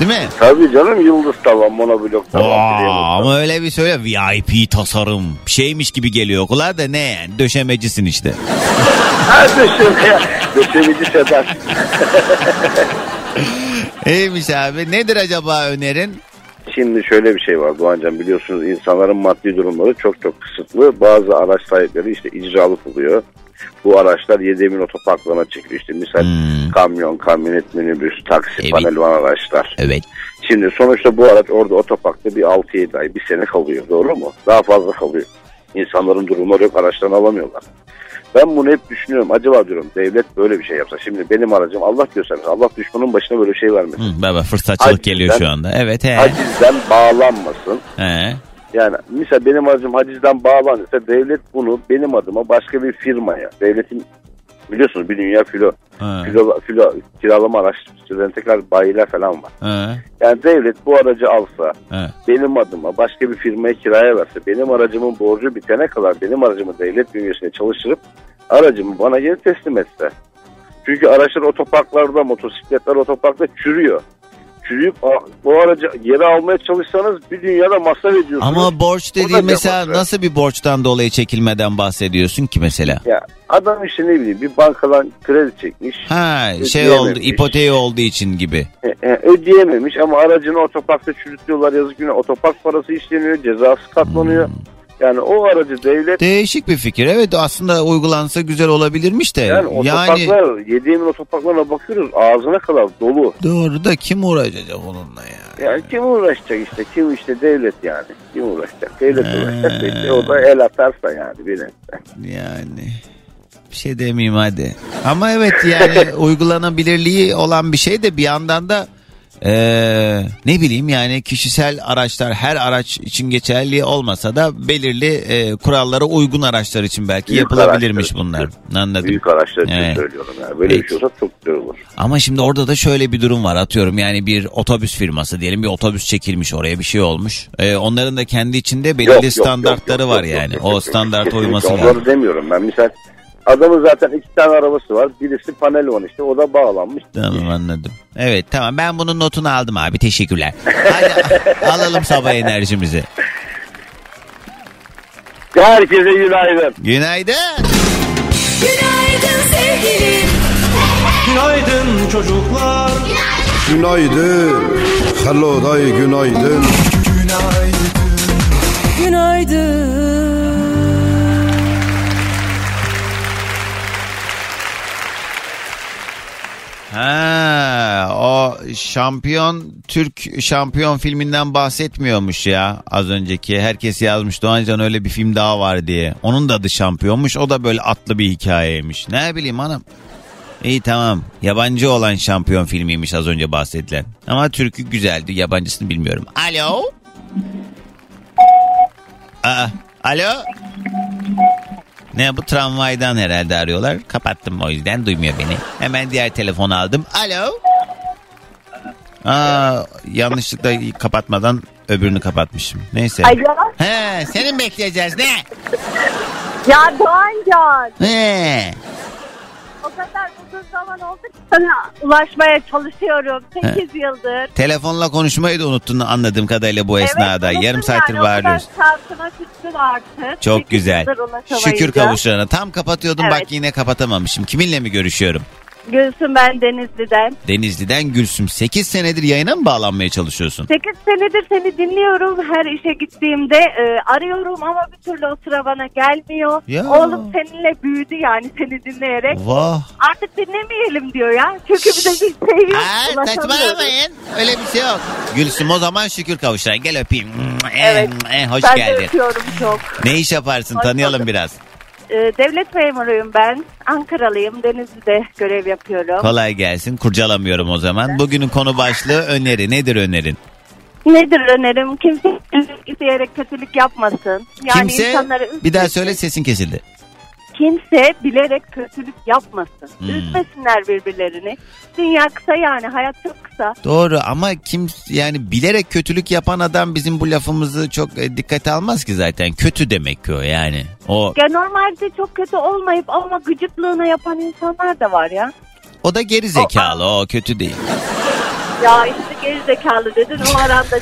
Değil mi? Tabii canım yıldız tavan, monoblok tavan. Aa, ama öyle bir söyle VIP tasarım. Şeymiş gibi geliyor kulağa da ne yani döşemecisin işte. Ha döşeme. Döşemeci Sedat. İyiymiş abi. Nedir acaba önerin? Şimdi şöyle bir şey var Doğancan biliyorsunuz insanların maddi durumları çok çok kısıtlı. Bazı araç sahipleri işte icralık oluyor. Bu araçlar 7 emin otoparklarına çekiliyor. İşte misal Hmm. kamyon, kamyonet, minibüs, taksi, Evet. panel van araçlar. Evet. Şimdi sonuçta bu araç orada otoparkta bir 6-7 ay, bir sene kalıyor. Doğru mu? Daha fazla kalıyor. İnsanların durumları yok, araçlarını alamıyorlar. Ben bunu hep düşünüyorum. Acaba diyorum devlet böyle bir şey yapsa. Şimdi benim aracım Allah göstermesin. Allah düşmanın başına böyle bir şey vermesin. Hı, baba fırsatçılık Hacizden- geliyor şu anda. Evet he. Hacizden bağlanmasın. he. Yani mesela benim aracım hacizden bağlanırsa devlet bunu benim adıma başka bir firmaya, devletin biliyorsunuz bir dünya filo, Ha. filo, filo kiralama araçlarının tekrar bayiler falan var. Ha. Yani devlet bu aracı alsa Ha. benim adıma başka bir firmaya kiraya verse benim aracımın borcu bitene kadar benim aracımı devlet bünyesinde çalıştırıp aracımı bana geri teslim etse. Çünkü araçlar otoparklarda, motosikletler otoparkta çürüyor. Çürüyüp bu aracı geri almaya çalışsanız bir dünyada masraf ediyorsunuz. Ama borç dediğin mesela masraf. nasıl bir borçtan dolayı çekilmeden bahsediyorsun ki mesela? Ya adam işte ne bileyim bir bankadan kredi çekmiş. Ha şey oldu ipoteği olduğu için gibi. E, e, ödeyememiş ama aracını otoparkta çürütüyorlar yazık günah. Otopark parası işleniyor, cezası katlanıyor. Hmm. Yani o aracı devlet Değişik bir fikir. Evet aslında uygulansa güzel olabilirmiş de. yani Yani, otoparklar, yediğimin otoparklarına bakıyoruz ağzına kadar dolu. doğru da kim uğraşacak onunla ya? Yani kim uğraşacak işte kim işte devlet yani. Kim uğraşacak? Devlet He. uğraşacak işte o da el atarsa yani bir Yani bir şey demeyeyim hadi. Ama evet yani uygulanabilirliği olan bir şey de bir yandan da eee, ne bileyim yani kişisel araçlar her araç için geçerli olmasa da belirli eee, kurallara uygun araçlar için belki Büyük yapılabilirmiş araçlar bunlar. Anladım. Büyük araçlar için Evet. söylüyorum yani. Böyle bir Evet. şey olsa çok güzel olur. Ama şimdi orada da şöyle bir durum var atıyorum yani bir otobüs firması diyelim bir otobüs çekilmiş oraya bir şey olmuş. Eee, onların da kendi içinde belirli Yok, yok, standartlara yok, yok, var yok, yani. yok, o yok, yok. standarta uyması onları lazım. demiyorum ben. Misal adamın zaten iki tane arabası var. Birisi panel van işte. O da bağlanmış. Tamam anladım. Evet tamam ben bunun notunu aldım abi teşekkürler. Hadi alalım sabah enerjimizi. Herkese günaydın. Günaydın. Günaydın sevgilim. Günaydın çocuklar. Günaydın. Hello day günaydın. Günaydın. Ha, o şampiyon Türk şampiyon filminden bahsetmiyormuş ya az önceki. Herkes yazmış Doğancan öyle bir film daha var diye. Onun da adı şampiyonmuş. O da böyle atlı bir hikayeymiş. Ne bileyim hanım. İyi tamam. Yabancı olan şampiyon filmiymiş az önce bahsedilen. Ama Türk'ü güzeldi. Yabancısını bilmiyorum. Alo. Aa, alo. Ne bu tramvaydan herhalde arıyorlar. Kapattım o yüzden duymuyor beni. Hemen diğer telefonu aldım. Alo. Aa, yanlışlıkla kapatmadan öbürünü kapatmışım. Neyse. Alo. He, senin bekleyeceğiz ne? Ya Doğancan. He. O kadar uzun zaman oldu ki sana ulaşmaya çalışıyorum. 8 yıldır. Telefonla konuşmayı da unuttun anladığım kadarıyla bu esnada. Evet, Yarım unuttum saattir yani. O bağırıyoruz. kadar artık. Çok Sekiz güzel. yıldır ulaşamayınca. Şükür kavuşlarına. Tam kapatıyordum Evet. bak yine kapatamamışım. Kiminle mi görüşüyorum? Gülsün ben Denizli'den. Denizli'den Gülsüm. 8 senedir yayına mı bağlanmaya çalışıyorsun? 8 senedir seni dinliyorum. Her işe gittiğimde e, arıyorum ama bir türlü o sıra bana gelmiyor. Ya. Oğlum seninle büyüdü yani seni dinleyerek. Vah. Artık dinlemeyelim diyor ya. Çünkü bize bir şey yok. Aa, saçmalamayın. Öyle bir şey yok. Gülsüm o zaman şükür kavuşlar. Gel öpeyim. Evet. Eh, hoş ben de geldin. öpüyorum çok. Ne iş yaparsın? Hoş Tanıyalım bulduk. biraz. E, devlet memuruyum ben. Ankaralıyım. Denizli'de görev yapıyorum. Kolay gelsin. Kurcalamıyorum o zaman. Bugünün konu başlığı öneri. Nedir önerin? Nedir önerim? Kimse isteyerek kötülük yapmasın. Yani Kimse insanları bir daha söyle sesin kesildi. Kimse bilerek kötülük yapmasın. Hmm. Üzmesinler birbirlerini. Dünya kısa yani hayat çok kısa. Doğru ama kim yani bilerek kötülük yapan adam bizim bu lafımızı çok e, dikkate almaz ki zaten. Kötü demek ki o yani. O Ya normalde çok kötü olmayıp ama gıcıklığına yapan insanlar da var ya. o da geri zekalı. O kötü değil. Ya işte geri zekalı dedin o aranda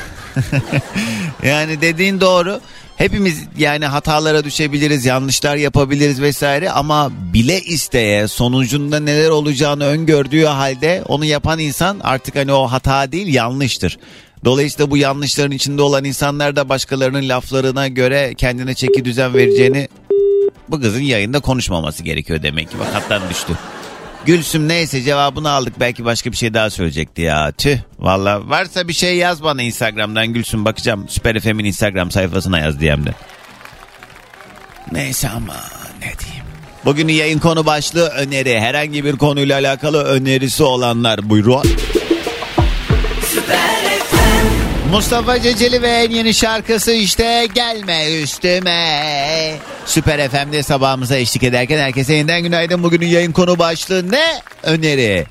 Yani dediğin doğru. Hepimiz yani hatalara düşebiliriz, yanlışlar yapabiliriz vesaire ama bile isteye sonucunda neler olacağını öngördüğü halde onu yapan insan artık hani o hata değil yanlıştır. Dolayısıyla bu yanlışların içinde olan insanlar da başkalarının laflarına göre kendine çeki düzen vereceğini bu kızın yayında konuşmaması gerekiyor demek ki. Bak hattan düştü. Gülsüm neyse cevabını aldık. Belki başka bir şey daha söyleyecekti ya. Tüh valla varsa bir şey yaz bana Instagram'dan Gülsüm bakacağım. Süper FM'in Instagram sayfasına yaz DM'den. Neyse ama ne diyeyim. Bugünün yayın konu başlığı öneri. Herhangi bir konuyla alakalı önerisi olanlar buyurun. Mustafa Ceceli ve en yeni şarkısı işte Gelme Üstüme. Süper FM'de sabahımıza eşlik ederken herkese yeniden günaydın. Bugünün yayın konu başlığı ne? Öneri.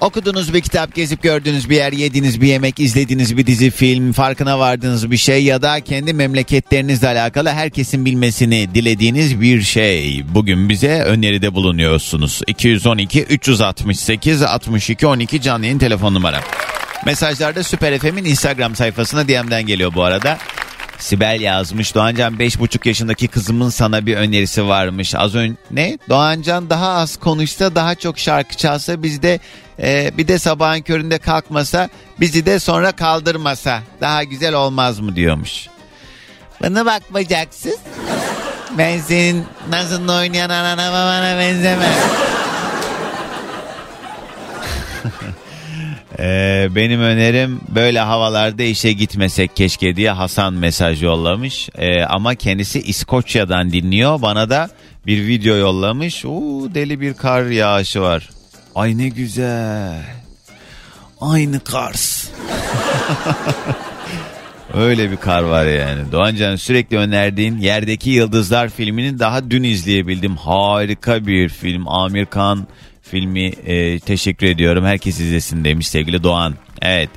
Okuduğunuz bir kitap, gezip gördüğünüz bir yer, yediğiniz bir yemek, izlediğiniz bir dizi, film, farkına vardığınız bir şey ya da kendi memleketlerinizle alakalı herkesin bilmesini dilediğiniz bir şey. Bugün bize öneride bulunuyorsunuz. 212 368 62 12 canlı yayın telefon numaram. Mesajlarda Süper FM'in Instagram sayfasına DM'den geliyor bu arada. Sibel yazmış. Doğancan 5,5 yaşındaki kızımın sana bir önerisi varmış. Az önce ne? Doğancan daha az konuşsa daha çok şarkı çalsa biz de e, bir de sabahın köründe kalkmasa bizi de sonra kaldırmasa daha güzel olmaz mı diyormuş. Bana bak bacaksız. Ben senin nasıl oynayan anana babana benzemem. Ee, benim önerim böyle havalarda işe gitmesek keşke diye Hasan mesaj yollamış. Ee, ama kendisi İskoçya'dan dinliyor. Bana da bir video yollamış. Oo, deli bir kar yağışı var. Ay ne güzel. Aynı Kars. Öyle bir kar var yani. Doğancan sürekli önerdiğin Yerdeki Yıldızlar filmini daha dün izleyebildim. Harika bir film. Amir Khan filmi e, teşekkür ediyorum. Herkes izlesin demiş sevgili Doğan. Evet.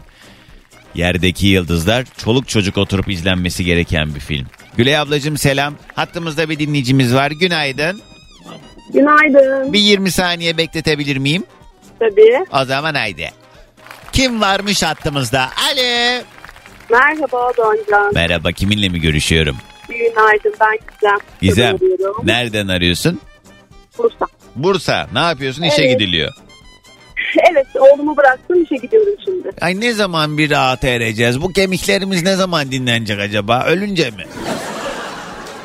Yerdeki Yıldızlar çoluk çocuk oturup izlenmesi gereken bir film. Gülay ablacığım selam. Hattımızda bir dinleyicimiz var. Günaydın. Günaydın. Bir 20 saniye bekletebilir miyim? Tabii. O zaman haydi. Kim varmış hattımızda? Ali. Merhaba Doğancan. Merhaba kiminle mi görüşüyorum? Günaydın ben Gizem. Gizem. Nereden arıyorsun? Bursa. Bursa. Ne yapıyorsun? İşe Evet. gidiliyor. Evet oğlumu bıraktım işe gidiyorum şimdi. Ay ne zaman bir rahat ereceğiz? Bu kemiklerimiz ne zaman dinlenecek acaba? Ölünce mi?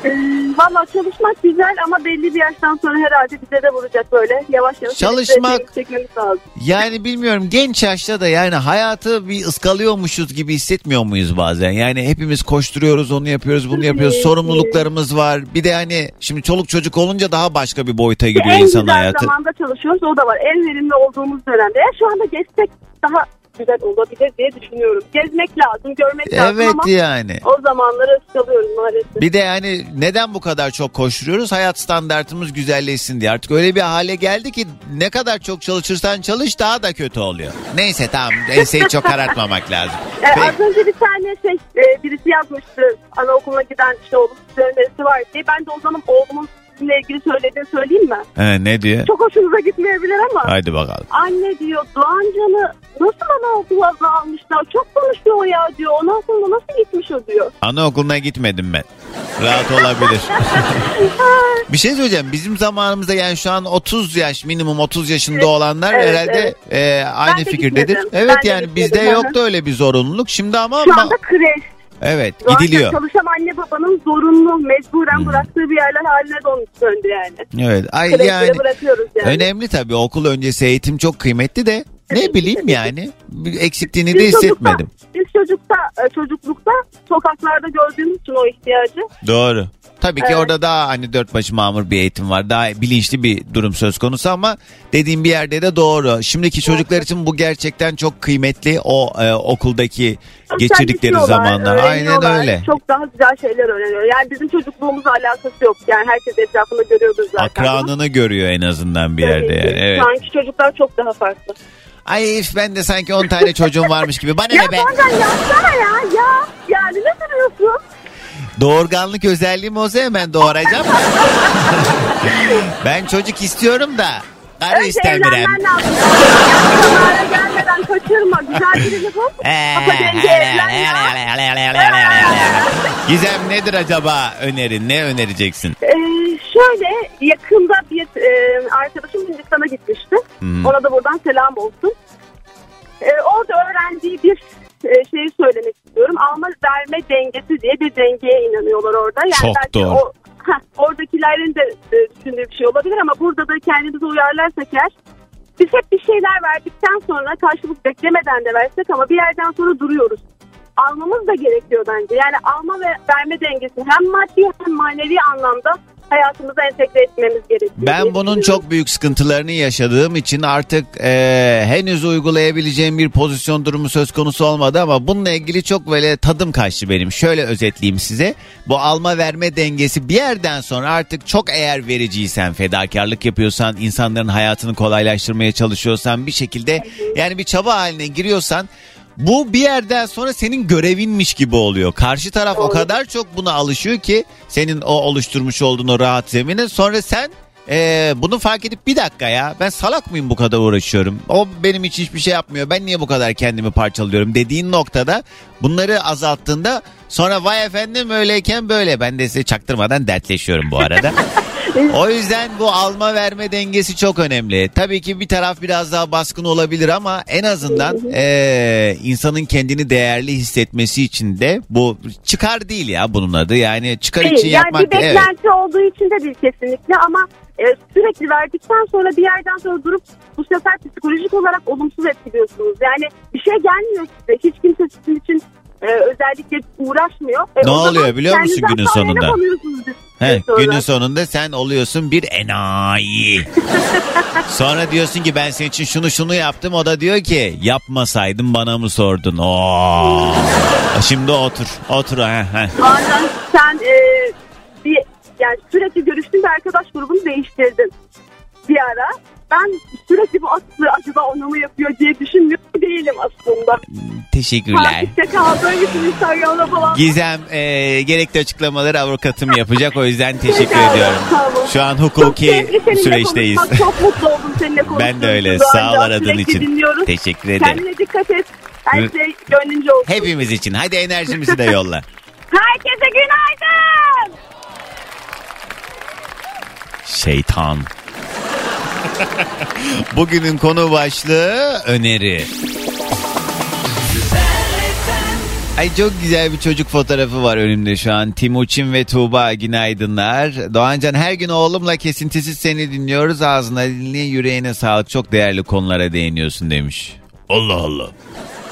Ee, Valla çalışmak güzel ama belli bir yaştan sonra herhalde bize de vuracak böyle. Yavaş yavaş. Çalışmak- elimize çekmemiz lazım. Yani bilmiyorum genç yaşta da yani hayatı bir ıskalıyormuşuz gibi hissetmiyor muyuz bazen? Yani hepimiz koşturuyoruz onu yapıyoruz bunu yapıyoruz sorumluluklarımız var. Bir de hani şimdi çoluk çocuk olunca daha başka bir boyuta en giriyor insan güzel hayatı. zamanda çalışıyoruz o da var. En verimli olduğumuz dönemde. Eğer şu anda gezsek daha güzel olabilir diye düşünüyorum. Gezmek lazım, görmek lazım Evet ama yani. o zamanları ıskalıyoruz maalesef. Bir de yani neden bu kadar çok koşturuyoruz? Hayat standartımız güzelleşsin diye. Artık öyle bir hale geldi ki ne kadar çok çalışırsan çalış daha da kötü oluyor. Neyse tamam enseyi çok karartmamak lazım. Ee, Peki. az önce bir tane şey e, birisi yazmıştı anaokuluna giden işte oğlum önerisi var diye. Ben de o zaman oğlumun sizinle ilgili söylediğini söyleyeyim mi? He, ne diyor? Çok hoşunuza gitmeyebilir ama. Haydi bakalım. Anne diyor Doğancan'ı nasıl anaokuluna almışlar? Çok konuşuyor ya diyor. Ondan sonra nasıl gitmiş o diyor. Anaokuluna gitmedim ben. Rahat olabilir. bir şey söyleyeceğim. Bizim zamanımızda yani şu an 30 yaş minimum 30 yaşında Evet, olanlar evet, herhalde evet. e, aynı Ben de fikirdedir. Evet Ben yani bizde yoktu öyle bir zorunluluk. Şimdi ama Şu anda kreş. Evet Doğancan gidiliyor. çalışan anne babanın zorunlu, mecburen Hmm. bıraktığı bir yerler haline döndü yani. Evet. Ay yani bırakıyoruz yani. önemli tabii okul öncesi eğitim çok kıymetli de ne bileyim yani bir eksikliğini de Biz çocukta- hissetmedim. Biz çocukta, e, çocuklukta sokaklarda gördüğümüz için o ihtiyacı. Doğru. Tabii ki Evet. orada daha hani dört başı mamur bir eğitim var. Daha bilinçli bir durum söz konusu ama dediğim bir yerde de doğru. Şimdiki çocuklar için bu gerçekten çok kıymetli. O e, okuldaki geçirdikleri zamanlar. Aynen öyle. Çok daha güzel şeyler öğreniyor. Yani bizim çocukluğumuzla alakası yok. Yani herkes etrafında görüyordur zaten. Akranını görüyor en azından bir yerde yani. Evet. Şu anki çocuklar çok daha farklı. Ay if ben de sanki 10 tane çocuğum varmış gibi. Bana ya ne be? Doğancan yapsana ya. Ya. Yani ne duruyorsun? Doğurganlık özelliğim olsa hemen doğuracağım. ben çocuk istiyorum da. Karı Önce istemiyorum. evlenmen lazım. Yaşlılara gelmeden kaçırma güzel birini bul. Kafa dengi evlen ya. Gizem nedir acaba önerin? Ne önereceksin? Ee, şöyle yakında bir e, arkadaşım Hindistan'a gitmişti. Ona da buradan selam olsun. Ee, orada öğrendiği bir e, şeyi söylemek istiyorum. Alma verme dengesi diye bir dengeye inanıyorlar orada. Yani Çok belki doğru. O, heh, oradakilerin de e, düşündüğü bir şey olabilir ama burada da kendimizi uyarlarsak eğer biz hep bir şeyler verdikten sonra karşılık beklemeden de versek ama bir yerden sonra duruyoruz. Almamız da gerekiyor bence. Yani alma ve verme dengesi hem maddi hem manevi anlamda hayatımıza entegre etmemiz gerekiyor. Ben bunun çok büyük sıkıntılarını yaşadığım için artık e, henüz uygulayabileceğim bir pozisyon durumu söz konusu olmadı ama bununla ilgili çok böyle tadım kaçtı benim. Şöyle özetleyeyim size. Bu alma verme dengesi bir yerden sonra artık çok eğer vericiysen, fedakarlık yapıyorsan, insanların hayatını kolaylaştırmaya çalışıyorsan bir şekilde yani bir çaba haline giriyorsan bu bir yerden sonra senin görevinmiş gibi oluyor. Karşı taraf o kadar çok buna alışıyor ki senin o oluşturmuş olduğun o rahat zemine sonra sen ee, bunu fark edip bir dakika ya ben salak mıyım bu kadar uğraşıyorum. O benim için hiçbir şey yapmıyor. Ben niye bu kadar kendimi parçalıyorum dediğin noktada bunları azalttığında sonra vay efendim öyleyken böyle. Ben de size çaktırmadan dertleşiyorum bu arada. O yüzden bu alma verme dengesi çok önemli. Tabii ki bir taraf biraz daha baskın olabilir ama en azından eee, insanın kendini değerli hissetmesi için de bu çıkar değil ya bunun adı. Yani çıkar için Değil. Yani yapmak bir evet. beklenti olduğu için de değil kesinlikle ama e, sürekli verdikten sonra bir yerden sonra durup bu sefer psikolojik olarak olumsuz etkiliyorsunuz. Yani bir şey gelmiyor size. Hiç kimse sizin için e, özellikle uğraşmıyor. E, Ne oluyor biliyor musun günün sonunda? He, günün sonunda sen oluyorsun bir enayi. Sonra diyorsun ki ben senin için şunu şunu yaptım. O da diyor ki yapmasaydın bana mı sordun? Oo. Şimdi otur. Otur. He, he. Bazen sen e, bir yani sürekli görüştüğün bir arkadaş grubunu değiştirdin bir ara. Ben sürekli bu aslı acaba ona mı yapıyor diye düşünmüyor değilim aslında. Teşekkürler. Takipte kaldığım için Instagram'da falan. Gizem e, gerekli açıklamaları avukatım yapacak. O yüzden teşekkür ediyorum. Şu an Çok hukuki seninle süreçteyiz. konuşmak, Çok mutlu oldum seninle konuştuğum Ben de öyle. Sağ ol aradığın sürekli için. Dinliyoruz. Teşekkür ederim. Kendine dikkat et. Her şey gönlünce olsun. Hepimiz için. Hadi enerjimizi de yolla. Herkese günaydın. Şeytan. Bugünün konu başlığı öneri. Ay çok güzel bir çocuk fotoğrafı var önümde şu an. Timuçin ve Tuğba günaydınlar. Doğancan her gün oğlumla kesintisiz seni dinliyoruz. Ağzına diline yüreğine sağlık. Çok değerli konulara değiniyorsun demiş. Allah Allah.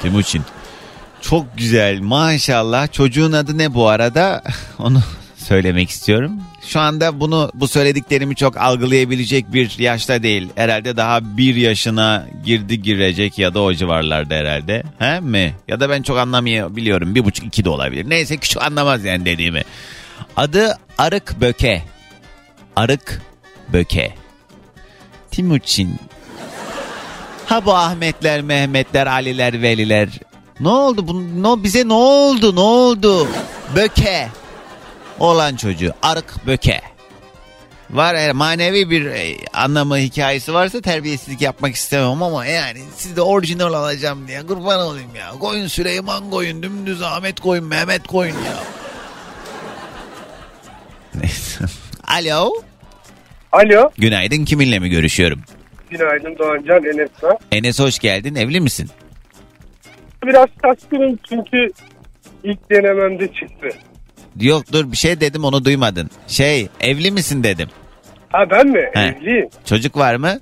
Timuçin. Çok güzel maşallah. Çocuğun adı ne bu arada? Onu söylemek istiyorum. Şu anda bunu bu söylediklerimi çok algılayabilecek bir yaşta değil. Herhalde daha bir yaşına girdi girecek ya da o civarlarda herhalde. He mi? Ya da ben çok anlamayabiliyorum. Bir buçuk iki de olabilir. Neyse küçük anlamaz yani dediğimi. Adı Arık Böke. Arık Böke. Timuçin. Ha bu Ahmetler, Mehmetler, Aliler, Veliler. Ne oldu? Bu, no, bize ne oldu? Ne oldu? Böke. Olan çocuğu. Arık Böke. Var eğer manevi bir e, anlamı hikayesi varsa terbiyesizlik yapmak istemem ama yani siz de orijinal alacağım diye kurban olayım ya. Koyun Süleyman koyun dümdüz Ahmet koyun Mehmet koyun ya. Neyse. Alo. Alo. Günaydın kiminle mi görüşüyorum? Günaydın Doğancan Enes ben. Enes hoş geldin evli misin? Biraz şaşkınım çünkü ilk denememde çıktı. Yok dur bir şey dedim onu duymadın. Şey evli misin dedim. Ha ben mi? He. Evliyim. Çocuk var mı?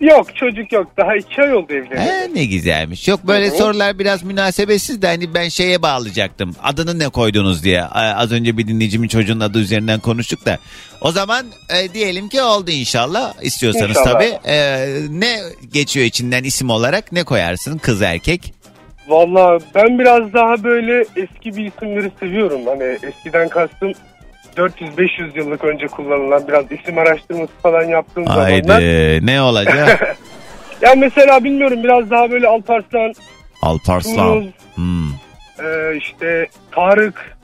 Yok çocuk yok. Daha iki ay oldu evleneli. He, ne güzelmiş. Yok böyle Hı hı. sorular biraz münasebetsiz de hani ben şeye bağlayacaktım. Adını ne koydunuz diye. Az önce bir dinleyicimin çocuğun adı üzerinden konuştuk da. O zaman e, diyelim ki oldu inşallah. İstiyorsanız İnşallah. tabii. E, ne geçiyor içinden isim olarak? Ne koyarsın? Kız erkek? Valla ben biraz daha böyle eski bir isimleri seviyorum. Hani eskiden kastım 400-500 yıllık önce kullanılan biraz isim araştırması falan yaptığım zamanlar. Haydi ne olacak? Ya mesela bilmiyorum biraz daha böyle Alparslan, Alparslan. Tuğrul, Hmm. e, işte Tarık.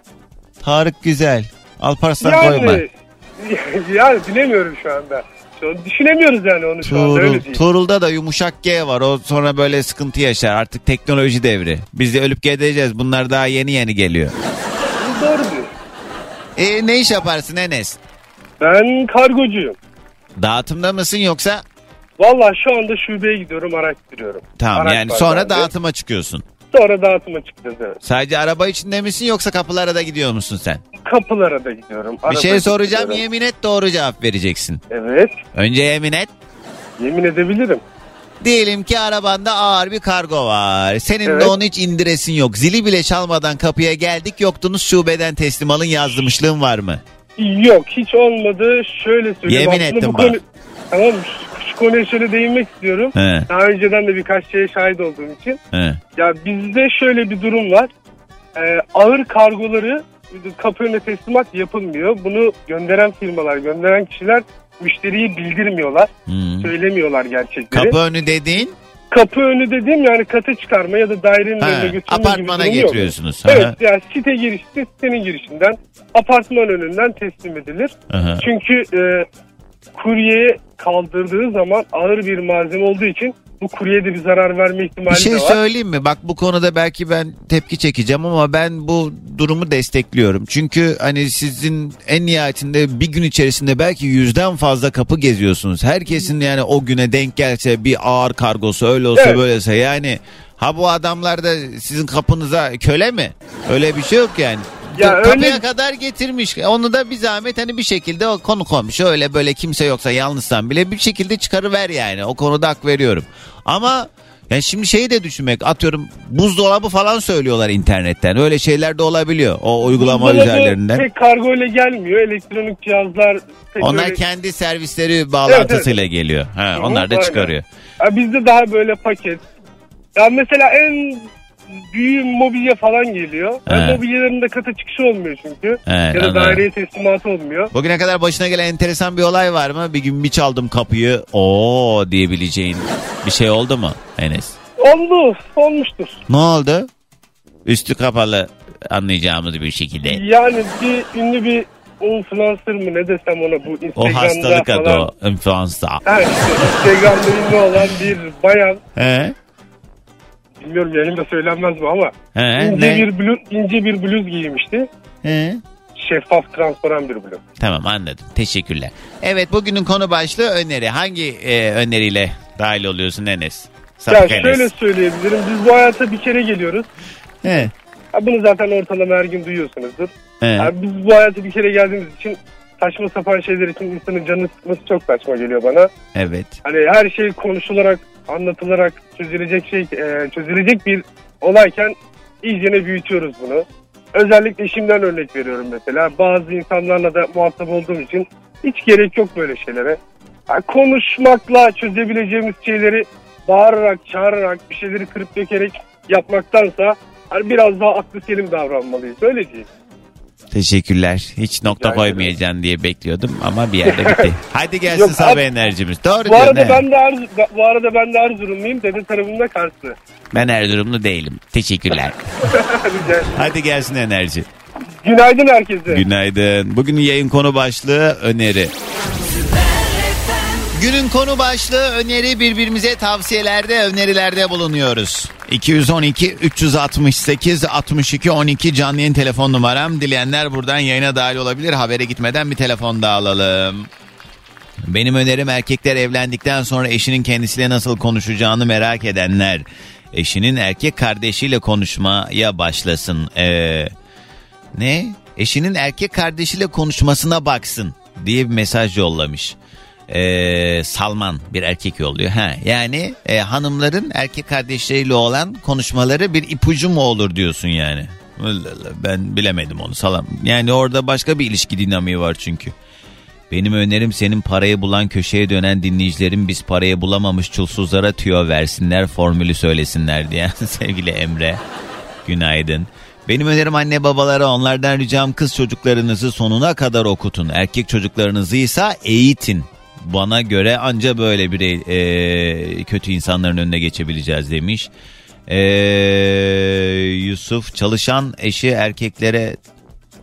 Tarık güzel. Alparslan yani, koyma. yani bilemiyorum şu anda. An düşünemiyoruz yani onu şu anda Tuğrul, öyle değil. Tuğrul'da da yumuşak G var. O sonra böyle sıkıntı yaşar. Artık teknoloji devri. Biz de ölüp gideceğiz. Bunlar daha yeni yeni geliyor. Doğru diyor. E, ne iş yaparsın Enes? Ben kargocuyum. Dağıtımda mısın yoksa? Valla şu anda şubeye gidiyorum araştırıyorum. Tamam Araç yani var sonra bende. dağıtıma çıkıyorsun. Sonra dağıtıma çıkacağız evet. Sadece araba içinde misin yoksa kapılara da gidiyor musun sen? Kapılara da gidiyorum. Bir şey soracağım gidiyorum. yemin et doğru cevap vereceksin. Evet Önce yemin et. yemin edebilirim. Diyelim ki arabanda ağır bir kargo var. Senin de Evet. onu hiç indiresin yok. Zili bile çalmadan kapıya geldik yoktunuz şubeden teslim alın yazmışlığın var mı? Yok hiç olmadı. Şöyle söyleyeyim. Yemin Aslında ettim bu bak. konu- Tamam şu, şu konuya şöyle değinmek istiyorum. He. Daha önceden de birkaç şeye şahit olduğum için. He. Ya bizde şöyle bir durum var. Ee, ağır kargoları kapı önüne teslimat yapılmıyor. Bunu gönderen firmalar, gönderen kişiler müşteriyi bildirmiyorlar. Hmm. Söylemiyorlar gerçekleri. Kapı önü dediğin Kapı önü dediğim yani kata çıkarma ya da dairenin Ha, önüne götürme apartmana gibi yok. getiriyorsunuz. Aha. Evet yani site girişte sitenin girişinden apartman önünden teslim edilir. Aha. Çünkü e, kuryeye kaldırdığı zaman ağır bir malzeme olduğu için bu kuryeye de bir zarar verme ihtimali Bir şey de var. söyleyeyim mi? Bak bu konuda belki ben tepki çekeceğim ama ben bu durumu destekliyorum. Çünkü hani sizin en nihayetinde bir gün içerisinde belki yüzden fazla kapı geziyorsunuz. Herkesin yani o güne denk gelse bir ağır kargosu öyle olsa Evet. böylese yani ha bu adamlar da sizin kapınıza köle mi? Öyle bir şey yok yani. Ya Kapıya öyle- kadar getirmiş. Onu da bir zahmet hani bir şekilde o konu komşu öyle böyle kimse yoksa yalnızsan bile bir şekilde çıkarıver yani. O konuda hak veriyorum. Ama yani şimdi şeyi de düşünmek atıyorum buzdolabı falan söylüyorlar internetten. Öyle şeyler de olabiliyor o uygulama Buzdolabı üzerlerinden. Pek kargo ile gelmiyor. Elektronik cihazlar Onlar öyle- kendi servisleri bağlantısıyla geliyor. Ha, onlar da çıkarıyor. Ya bizde daha böyle paket. Ya mesela en büyük mobilya falan geliyor. He. O mobilyaların da kata çıkışı olmuyor çünkü. He, ya da anladım. daireye teslimatı olmuyor. Bugüne kadar başına gelen enteresan bir olay var mı? Bir gün bir çaldım kapıyı. Oo diyebileceğin bir şey oldu mu Enes? Oldu, olmuştur. Ne oldu? Üstü kapalı anlayacağımız bir şekilde. Yani bir ünlü bir influencer mı ne desem ona bu Instagram'da O hastalık adı falan. o. Influenza. Ha işte Instagram'da ünlü olan bir bayan. He? Bilmiyorum yayında söylenmez mi ama. He, ince ne? bir bluz, ince bir bluz giymişti. He? Şeffaf transparan bir bluz. Tamam anladım. Teşekkürler. Evet bugünün konu başlığı öneri. Hangi e, öneriyle dahil oluyorsun Enes? Ya Sapık Enes. şöyle söyleyebilirim. Biz bu hayata bir kere geliyoruz. He. Bunu zaten ortalama her gün duyuyorsunuzdur. He. Biz bu hayata bir kere geldiğimiz için saçma sapan şeyler için insanın canını sıkması çok saçma geliyor bana. Evet. Hani her şey konuşularak, anlatılarak çözülecek şey, e, çözülecek bir olayken iyicene büyütüyoruz bunu. Özellikle eşimden örnek veriyorum mesela. Bazı insanlarla da muhatap olduğum için hiç gerek yok böyle şeylere. Ha, konuşmakla çözebileceğimiz şeyleri bağırarak, çağırarak, bir şeyleri kırıp dökerek yapmaktansa hani biraz daha aklı selim davranmalıyız. Öyle değil. Teşekkürler. Hiç nokta koymayacaksın diye bekliyordum ama bir yerde bitti. Hadi gelsin Yok, sabah abi- enerjimiz. Doğru Bu arada ben de Erz- bu arada ben de Erzurumluyum. Dede tarafımda Karslı. Ben Erzurumlu değilim. Teşekkürler. Hadi gelsin enerji. Günaydın herkese. Günaydın. Bugünün yayın konu başlığı öneri. Günün konu başlığı öneri birbirimize tavsiyelerde önerilerde bulunuyoruz. 212 368 62 12 canlı yayın telefon numaram. Dileyenler buradan yayına dahil olabilir. Habere gitmeden bir telefon daha alalım. Benim önerim erkekler evlendikten sonra eşinin kendisiyle nasıl konuşacağını merak edenler. Eşinin erkek kardeşiyle konuşmaya başlasın. Ee, ne? Eşinin erkek kardeşiyle konuşmasına baksın diye bir mesaj yollamış. Ee, Salman bir erkek yolluyor. Ha, yani e, hanımların erkek kardeşleriyle olan konuşmaları bir ipucu mu olur diyorsun yani. Ben bilemedim onu salam. Yani orada başka bir ilişki dinamiği var çünkü. Benim önerim senin parayı bulan köşeye dönen dinleyicilerin biz parayı bulamamış çulsuzlara tüyo versinler formülü söylesinler diye sevgili Emre. Günaydın. Benim önerim anne babalara onlardan ricam kız çocuklarınızı sonuna kadar okutun. Erkek çocuklarınızı ise eğitin. Bana göre anca böyle bir e, kötü insanların önüne geçebileceğiz demiş. E, Yusuf çalışan eşi erkeklere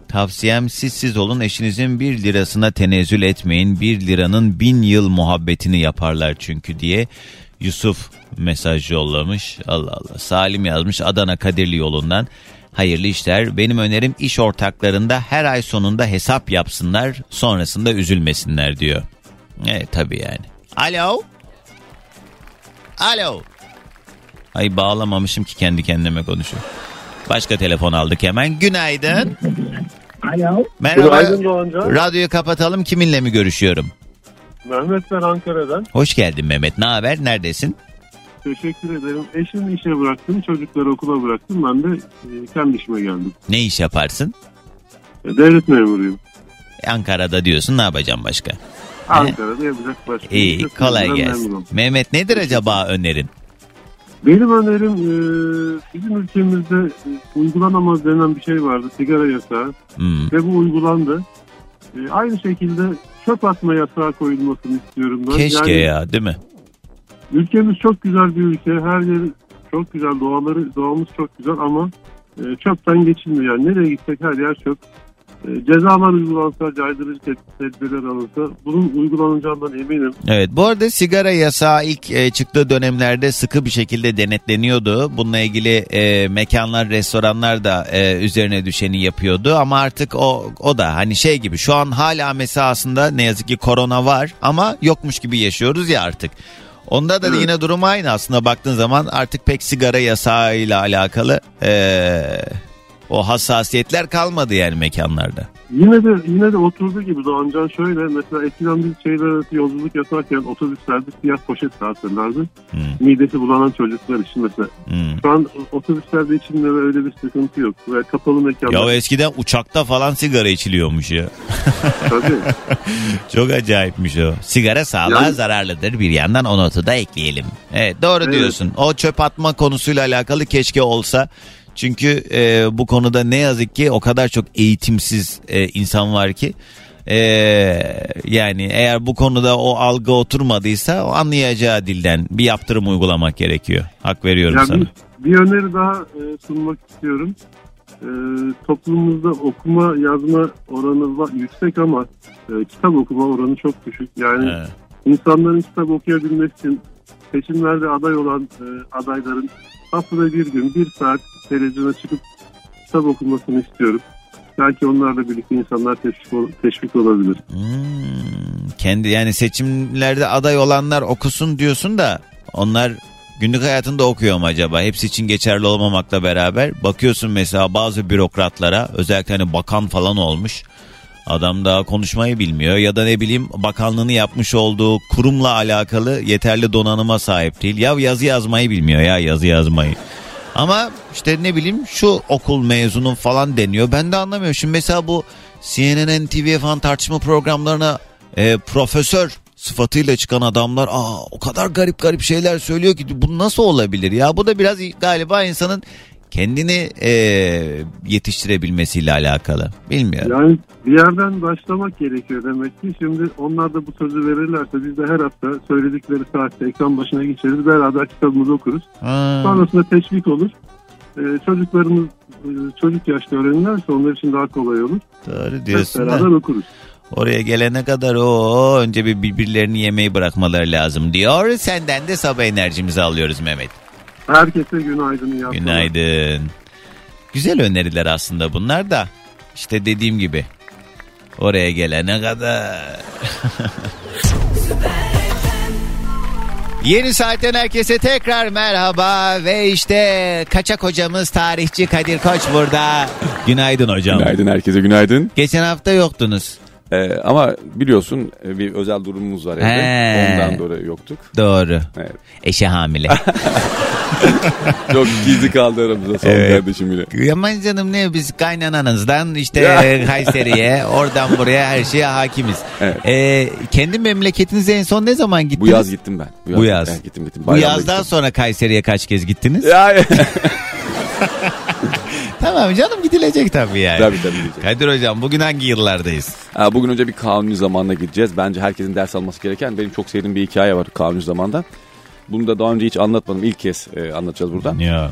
Tavsiyem siz siz olun eşinizin bir lirasına tenezzül etmeyin. Bir liranın bin yıl muhabbetini yaparlar çünkü diye Yusuf mesaj yollamış. Allah Allah. Salim yazmış Adana Kadirli yolundan. Hayırlı işler. Benim önerim iş ortaklarında her ay sonunda hesap yapsınlar. Sonrasında üzülmesinler diyor. Evet tabii yani. Alo. Alo. Ay bağlamamışım ki kendi kendime konuşuyor. Başka telefon aldık hemen. Günaydın. Alo. Merhaba. Günaydın Doğancan. Radyoyu kapatalım. Kiminle mi görüşüyorum? Mehmet ben Ankara'dan. Hoş geldin Mehmet. Ne haber? Neredesin? Teşekkür ederim. Eşimi işe bıraktım. Çocukları okula bıraktım. Ben de e, kendi işime geldim. Ne iş yaparsın? E, devlet memuruyum. Ankara'da diyorsun. Ne yapacağım başka? Ankara'da yapacak başka şey İyi yok. kolay gelsin. Mehmet nedir acaba önerin? Benim önerim e, bizim ülkemizde e, uygulanamaz denen bir şey vardı. Sigara yasağı. Hmm. Ve bu uygulandı. E, aynı şekilde çöp atma yasağı koyulmasını istiyorum ben. Keşke Yani ya değil mi? Ülkemiz çok güzel bir ülke. Her yeri çok güzel. Doğaları, doğamız çok güzel ama e, çöpten geçilmiyor. Yani nereye gitsek her yer çöp. E, cezalar uygulansa, caydırıcı ted- tedbirler alınsa bunun uygulanacağından eminim. Evet bu arada sigara yasağı ilk e, çıktığı dönemlerde sıkı bir şekilde denetleniyordu. Bununla ilgili e, mekanlar, restoranlar da e, üzerine düşeni yapıyordu. Ama artık o o da hani şey gibi şu an hala mesela aslında ne yazık ki korona var ama yokmuş gibi yaşıyoruz ya artık. Onda da yine durum aynı aslında baktığın zaman artık pek sigara yasağıyla alakalı e, o hassasiyetler kalmadı yani mekanlarda. Yine de yine de oturduğu gibi Doğancan şöyle mesela eskiden biz şehirler arası yolculuk yaparken otobüslerde siyah poşet dağıtırlardı. Hmm. Midesi bulanan çocuklar için mesela. Hmm. Şu an otobüslerde içinde öyle bir sıkıntı yok. Ve kapalı mekanlar. Ya eskiden uçakta falan sigara içiliyormuş ya. Tabii. Çok acayipmiş o. Sigara sağlığa Yani- zararlıdır bir yandan o notu da ekleyelim. Evet doğru Evet. diyorsun. O çöp atma konusuyla alakalı keşke olsa. Çünkü e, bu konuda ne yazık ki o kadar çok eğitimsiz e, insan var ki. E, yani eğer bu konuda o algı oturmadıysa o anlayacağı dilden bir yaptırım uygulamak gerekiyor. Hak veriyorum Ya sana. bir, bir öneri daha e, sunmak istiyorum. E, toplumumuzda okuma yazma oranı var, yüksek ama e, kitap okuma oranı çok düşük. Yani Evet. insanların kitap okuyabilmesi için seçimlerde aday olan e, adayların haftada bir gün bir saat televizyona çıkıp kitap okumasını istiyorum. Belki onlarla birlikte insanlar teşvik, ol- teşvik olabilir. Hmm, kendi yani seçimlerde aday olanlar okusun diyorsun da onlar günlük hayatında okuyor mu acaba? Hepsi için geçerli olmamakla beraber bakıyorsun mesela bazı bürokratlara özellikle hani bakan falan olmuş. Adam daha konuşmayı bilmiyor ya da ne bileyim bakanlığını yapmış olduğu kurumla alakalı yeterli donanıma sahip değil. Ya yazı yazmayı bilmiyor ya yazı yazmayı. Ama işte ne bileyim şu okul mezunu falan deniyor. Ben de anlamıyorum. Şimdi mesela bu CNN, NTV falan tartışma programlarına e, profesör sıfatıyla çıkan adamlar aa o kadar garip garip şeyler söylüyor ki bu nasıl olabilir ya? Bu da biraz galiba insanın kendini e, yetiştirebilmesiyle alakalı. Bilmiyorum. Yani bir yerden başlamak gerekiyor demek ki. Şimdi onlar da bu sözü verirlerse biz de her hafta söyledikleri saatte ekran başına geçeriz. Beraber kitabımızı okuruz. Ha. Sonrasında teşvik olur. Ee, çocuklarımız e, çocuk yaşta öğrenirlerse onlar için daha kolay olur. Doğru Hep diyorsun beraber da. okuruz. Oraya gelene kadar o önce bir birbirlerini yemeyi bırakmaları lazım diyor. Senden de sabah enerjimizi alıyoruz Mehmet. Herkese günaydın. iyi. Günaydın. Güzel öneriler aslında bunlar da. İşte dediğim gibi. Oraya gelene kadar. Yeni saatten herkese tekrar merhaba ve işte kaçak hocamız tarihçi Kadir Koç burada. Günaydın hocam. Günaydın herkese günaydın. Geçen hafta yoktunuz. Ee, ama biliyorsun e, bir özel durumumuz var evde. He. Ondan dolayı yoktuk. Doğru. Evet. Eşe hamile. Çok gizli kaldı aramızda son Evet. kardeşim bile. Aman canım ne biz kaynananızdan işte. Kayseri'ye oradan buraya her şeye hakimiz. Evet. Ee, kendi memleketinize en son ne zaman gittiniz? Bu yaz gittim ben. Bu yaz. Evet, gittim gittim. Bu Bayramda yazdan gittim. sonra Kayseri'ye kaç kez gittiniz? Ya, Tamam canım gidilecek tabii yani. tabii tabii. gideceğim. Kadir hocam bugün hangi yıllardayız? Ha, bugün önce bir kanuni zamanına gideceğiz. Bence herkesin ders alması gereken benim çok sevdiğim bir hikaye var kanuni zamanda. Bunu da daha önce hiç anlatmadım. İlk kez e, anlatacağız burada. Ya.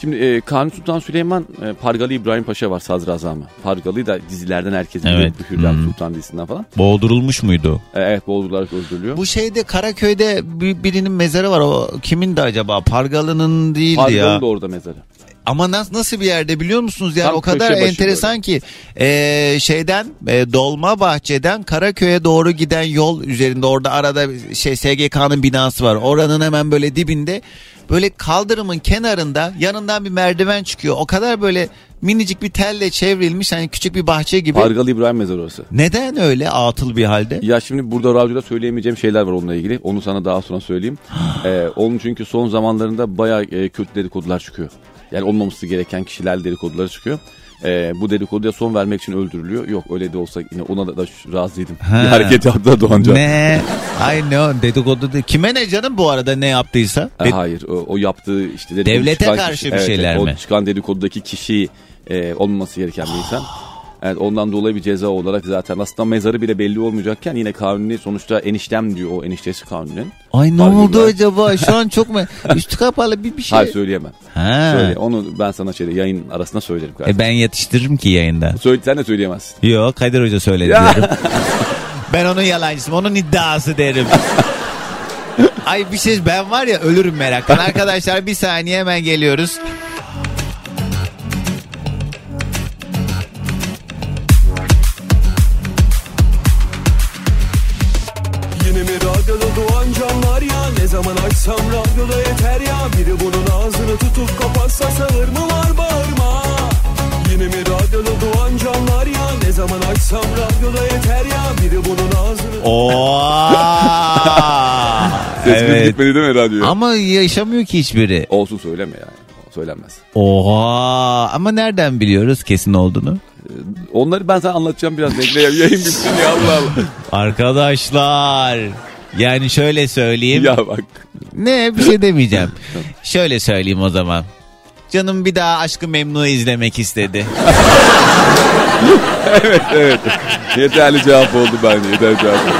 Şimdi e, Kanuni Sultan Süleyman, e, Pargalı İbrahim Paşa var Sadrazamı. Pargalı da dizilerden herkesin Evet. evet. Hürrem Hmm. Sultan dizisinden falan. Boğdurulmuş muydu? E, evet boğdurularak öldürülüyor. Bu şeyde Karaköy'de bir- birinin mezarı var. O kimin de acaba? Pargalı'nın değildi Pargalı ya. da orada mezarı. Ama nasıl nasıl bir yerde biliyor musunuz? Yani Tam o kadar enteresan ki e, şeyden e, Dolma Bahçe'den Karaköy'e doğru giden yol üzerinde orada arada şey SGK'nın binası var. Oranın hemen böyle dibinde böyle kaldırımın kenarında yanından bir merdiven çıkıyor. O kadar böyle minicik bir telle çevrilmiş hani küçük bir bahçe gibi. Pargalı İbrahim mezarı orası. Neden öyle atıl bir halde? Ya şimdi burada radyoda söyleyemeyeceğim şeyler var onunla ilgili. Onu sana daha sonra söyleyeyim. ee, onun çünkü son zamanlarında bayağı e, kötü dedikodular çıkıyor. Yani olmaması gereken kişiler dedikoduları çıkıyor. Ee, bu dedikoduya son vermek için öldürülüyor. Yok öyle de olsa yine ona da, da razıydım. Ha. Bir hareket yaptı Doğancan. Ne? Ay ne o dedikodu değil. Kime ne canım bu arada ne yaptıysa? E, hayır o, o yaptığı işte Devlete karşı kişi- bir şeyler evet, mi? O çıkan dedikodudaki kişi e, olmaması gereken bir insan. Evet, ondan dolayı bir ceza olarak zaten aslında mezarı bile belli olmayacakken yine kanuni sonuçta eniştem diyor o eniştesi kanunun. Ay ne Pargalı oldu İbrahim. acaba? Şu an çok mu? Üstü kapalı bir bir şey. Hayır söyleyemem. Ha. Söyle, onu ben sana şeyde yayın arasında söylerim. kardeşim. E ben yetiştiririm ki yayında. Söyle, sen de söyleyemezsin. Yok Kadir Hoca söyledi derim. ben onun yalancısım. Onun iddiası derim. Ay bir şey ben var ya ölürüm meraktan. Arkadaşlar bir saniye hemen geliyoruz. Mi radyoda doğan canlar ya Ne zaman açsam radyoda yeter ya Biri bunun ağzını tutup kapatsa sağır mı var bağırma Yeni mi radyoda doğan canlar ya Ne zaman açsam radyoda yeter ya Biri bunun ağzını Oo. Sesimiz evet. gitmedi değil mi radyoya? Ama yaşamıyor ki hiçbiri. Olsun söyleme yani. Söylenmez. Oha. Ama nereden biliyoruz kesin olduğunu? Onları ben sana anlatacağım biraz. Bekle ya, yayın bitsin ya Allah Allah. Arkadaşlar. Yani şöyle söyleyeyim. Ya bak. Ne bir şey demeyeceğim. şöyle söyleyeyim o zaman. Canım bir daha Aşkı Memnu'yu izlemek istedi. evet evet. Yeterli cevap oldu bence. Yeterli cevap oldu.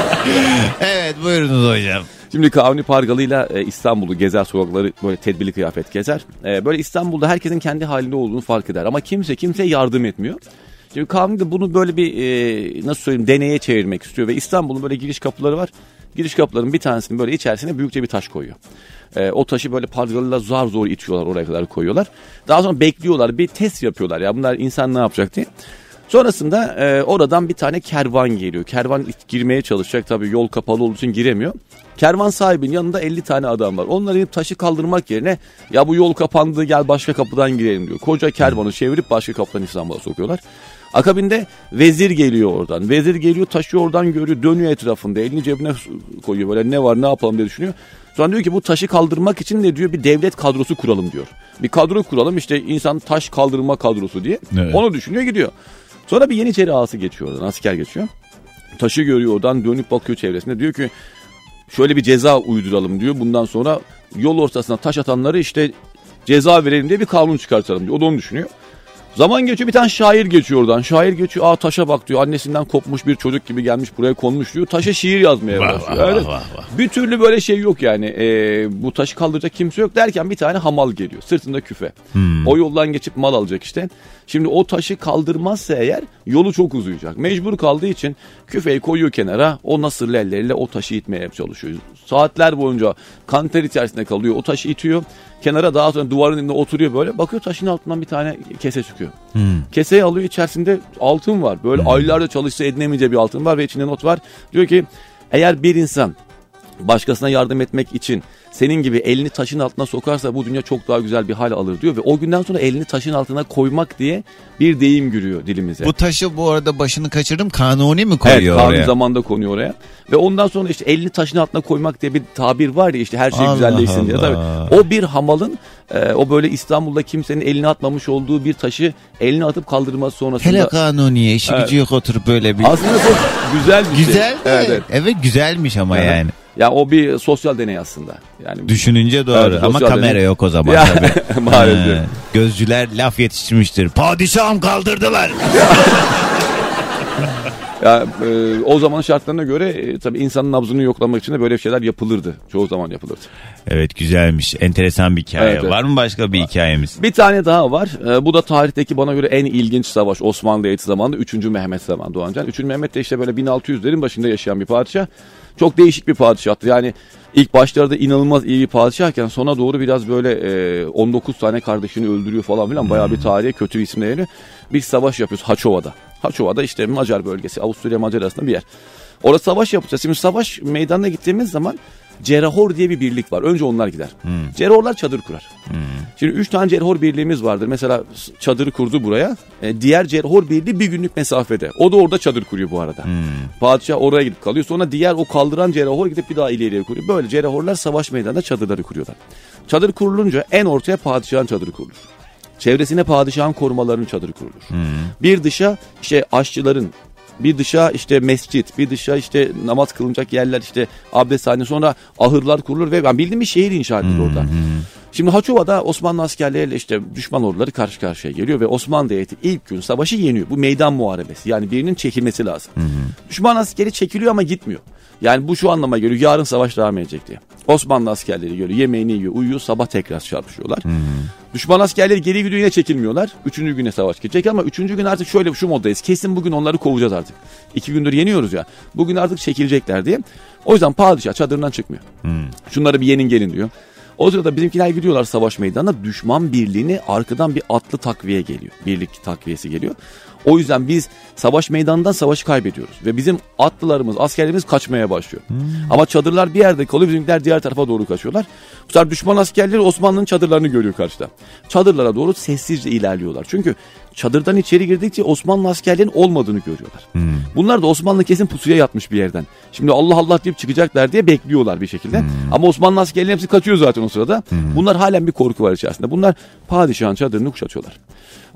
evet buyurunuz hocam. Şimdi Kavni Pargalı'yla e, İstanbul'u gezer sokakları böyle tedbirli kıyafet gezer. E, böyle İstanbul'da herkesin kendi halinde olduğunu fark eder. Ama kimse kimseye yardım etmiyor. Şimdi Kavni de bunu böyle bir e, nasıl söyleyeyim deneye çevirmek istiyor. Ve İstanbul'un böyle giriş kapıları var. Giriş kapılarının bir tanesinin böyle içerisine büyükçe bir taş koyuyor. E, o taşı böyle Pargalı'yla zar zor itiyorlar oraya kadar koyuyorlar. Daha sonra bekliyorlar bir test yapıyorlar ya bunlar insan ne yapacak diye. Sonrasında e, oradan bir tane kervan geliyor. Kervan girmeye çalışacak tabii yol kapalı olduğu için giremiyor. Kervan sahibinin yanında 50 tane adam var. Onları inip taşı kaldırmak yerine ya bu yol kapandı gel başka kapıdan girelim diyor. Koca kervanı çevirip başka kapıdan İstanbul'a sokuyorlar. Akabinde vezir geliyor oradan. Vezir geliyor taşı oradan görüyor dönüyor etrafında elini cebine koyuyor böyle ne var ne yapalım diye düşünüyor. Sonra diyor ki bu taşı kaldırmak için ne diyor bir devlet kadrosu kuralım diyor. Bir kadro kuralım işte insan taş kaldırma kadrosu diye. Evet. Onu düşünüyor gidiyor. Sonra bir Yeniçeri ağası geçiyor oradan asker geçiyor. Taşı görüyor oradan dönüp bakıyor çevresinde diyor ki şöyle bir ceza uyduralım diyor. Bundan sonra yol ortasına taş atanları işte ceza verelim diye bir kanun çıkartalım diyor. O da onu düşünüyor. Zaman geçiyor bir tane şair geçiyor oradan. Şair geçiyor aa taşa bak diyor. Annesinden kopmuş bir çocuk gibi gelmiş buraya konmuş diyor. Taşa şiir yazmaya Vah, başlıyor. vah, Evet. vah, Bir türlü böyle şey yok yani. Ee, bu taşı kaldıracak kimse yok derken bir tane hamal geliyor. Sırtında küfe. Hmm. O yoldan geçip mal alacak işte. Şimdi o taşı kaldırmazsa eğer yolu çok uzayacak. Mecbur kaldığı için küfeyi koyuyor kenara. O nasırlı elleriyle o taşı itmeye çalışıyor. Saatler boyunca kanter içerisinde kalıyor. O taşı itiyor. Kenara daha sonra duvarın önünde oturuyor böyle. Bakıyor taşın altından bir tane kese çıkıyor. Hmm. Keseyi alıyor içerisinde altın var. Böyle aylarda çalışsa edinemeyeceği bir altın var ve içinde not var. Diyor ki eğer bir insan başkasına yardım etmek için senin gibi elini taşın altına sokarsa bu dünya çok daha güzel bir hal alır diyor. Ve o günden sonra elini taşın altına koymak diye bir deyim giriyor dilimize. Bu taşı bu arada başını kaçırdım. Kanuni mi Evet koyuyor kanun oraya? zamanda konuyor oraya. Ve ondan sonra işte elini taşın altına koymak diye bir tabir var ya işte her şey Allah güzelleşsin diye. Allah. Tabii. O bir hamalın e, o böyle İstanbul'da kimsenin elini atmamış olduğu bir taşı elini atıp kaldırması sonrasında. Hele kanuniye işi Evet. gücü yok oturup böyle bir... Aslında çok güzel bir şey. Güzel. Evet, Evet, evet. güzelmiş ama Evet. yani. Ya o bir sosyal deney aslında. Yani Düşününce doğru Evet, ama kamera deney. yok o zaman Ya, tabii. maalesef. Gözcüler laf yetiştirmiştir. Padişahım kaldırdılar. Ya, e, o zaman şartlarına göre e, tabii insanın nabzını yoklamak için de böyle şeyler yapılırdı. Çoğu zaman yapılırdı. Evet güzelmiş. Enteresan bir hikaye. Evet, evet. Var mı başka bir hikayemiz? Bir tane daha var. Ee, bu da tarihteki bana göre en ilginç savaş Osmanlı Devleti zamanında 3. Mehmet zamanı Doğancan. 3. Mehmet de işte böyle 1600'lerin başında yaşayan bir padişah. Çok değişik bir padişahtı. Yani ilk başlarda inanılmaz iyi bir padişahken sona doğru biraz böyle e, 19 tane kardeşini öldürüyor falan filan. Bayağı bir tarihe kötü isimle geliyor. Bir savaş yapıyoruz Haçova'da. Haçova'da işte Macar bölgesi Avusturya Macar arasında bir yer. Orada savaş yapacağız. Şimdi savaş meydanına gittiğimiz zaman Cerahor diye bir birlik var. Önce onlar gider. Cerahorlar çadır kurar. Şimdi üç tane Cerahor birliğimiz vardır. Mesela çadırı kurdu buraya. E, diğer Cerahor birliği bir günlük mesafede. O da orada çadır kuruyor bu arada. Padişah oraya gidip kalıyor. Sonra diğer o kaldıran Cerahor gidip bir daha ileriye kuruyor. Böyle Cerahorlar savaş meydanında çadırları kuruyorlar. Çadır kurulunca en ortaya padişahın çadırı kurulur. Çevresine padişahın korumalarının çadırı kurulur. Bir dışa işte aşçıların, bir dışa işte mescit, bir dışa işte namaz kılınacak yerler işte abdesthane sonra ahırlar kurulur ve ben bildiğim bir şehir inşa edilir orada. Şimdi Haçova'da Osmanlı askerleriyle işte düşman orduları karşı karşıya geliyor ve Osmanlı Devleti ilk gün savaşı yeniyor. Bu meydan muharebesi yani birinin çekilmesi lazım. Düşman askeri çekiliyor ama gitmiyor. Yani bu şu anlama geliyor yarın savaş devam edecek diye. Osmanlı askerleri görüyor yemeğini yiyor uyuyor sabah tekrar çarpışıyorlar. Düşman askerleri geri gidiyor yine çekilmiyorlar. Üçüncü güne savaş geçecek ama üçüncü gün artık şöyle şu moddayız. Kesin bugün onları kovacağız artık. İki gündür yeniyoruz ya. Bugün artık çekilecekler diye. O yüzden padişah çadırından çıkmıyor. Şunları bir yenin gelin diyor. O sırada bizimkiler gidiyorlar savaş meydanına. Düşman birliğini arkadan bir atlı takviye geliyor. Birlik takviyesi geliyor. O yüzden biz savaş meydanından savaşı kaybediyoruz. Ve bizim atlılarımız, askerlerimiz kaçmaya başlıyor. Ama çadırlar bir yerde kalıyor. Bizimkiler diğer tarafa doğru kaçıyorlar. Bu sefer düşman askerleri Osmanlı'nın çadırlarını görüyor karşıda. Çadırlara doğru sessizce ilerliyorlar. Çünkü çadırdan içeri girdikçe Osmanlı askerlerinin olmadığını görüyorlar. Bunlar da Osmanlı kesin pusuya yatmış bir yerden. Şimdi Allah Allah deyip çıkacaklar diye bekliyorlar bir şekilde. Ama Osmanlı askerlerinin hepsi kaçıyor zaten o sırada. Bunlar halen bir korku var içerisinde. Bunlar padişahın çadırını kuşatıyorlar.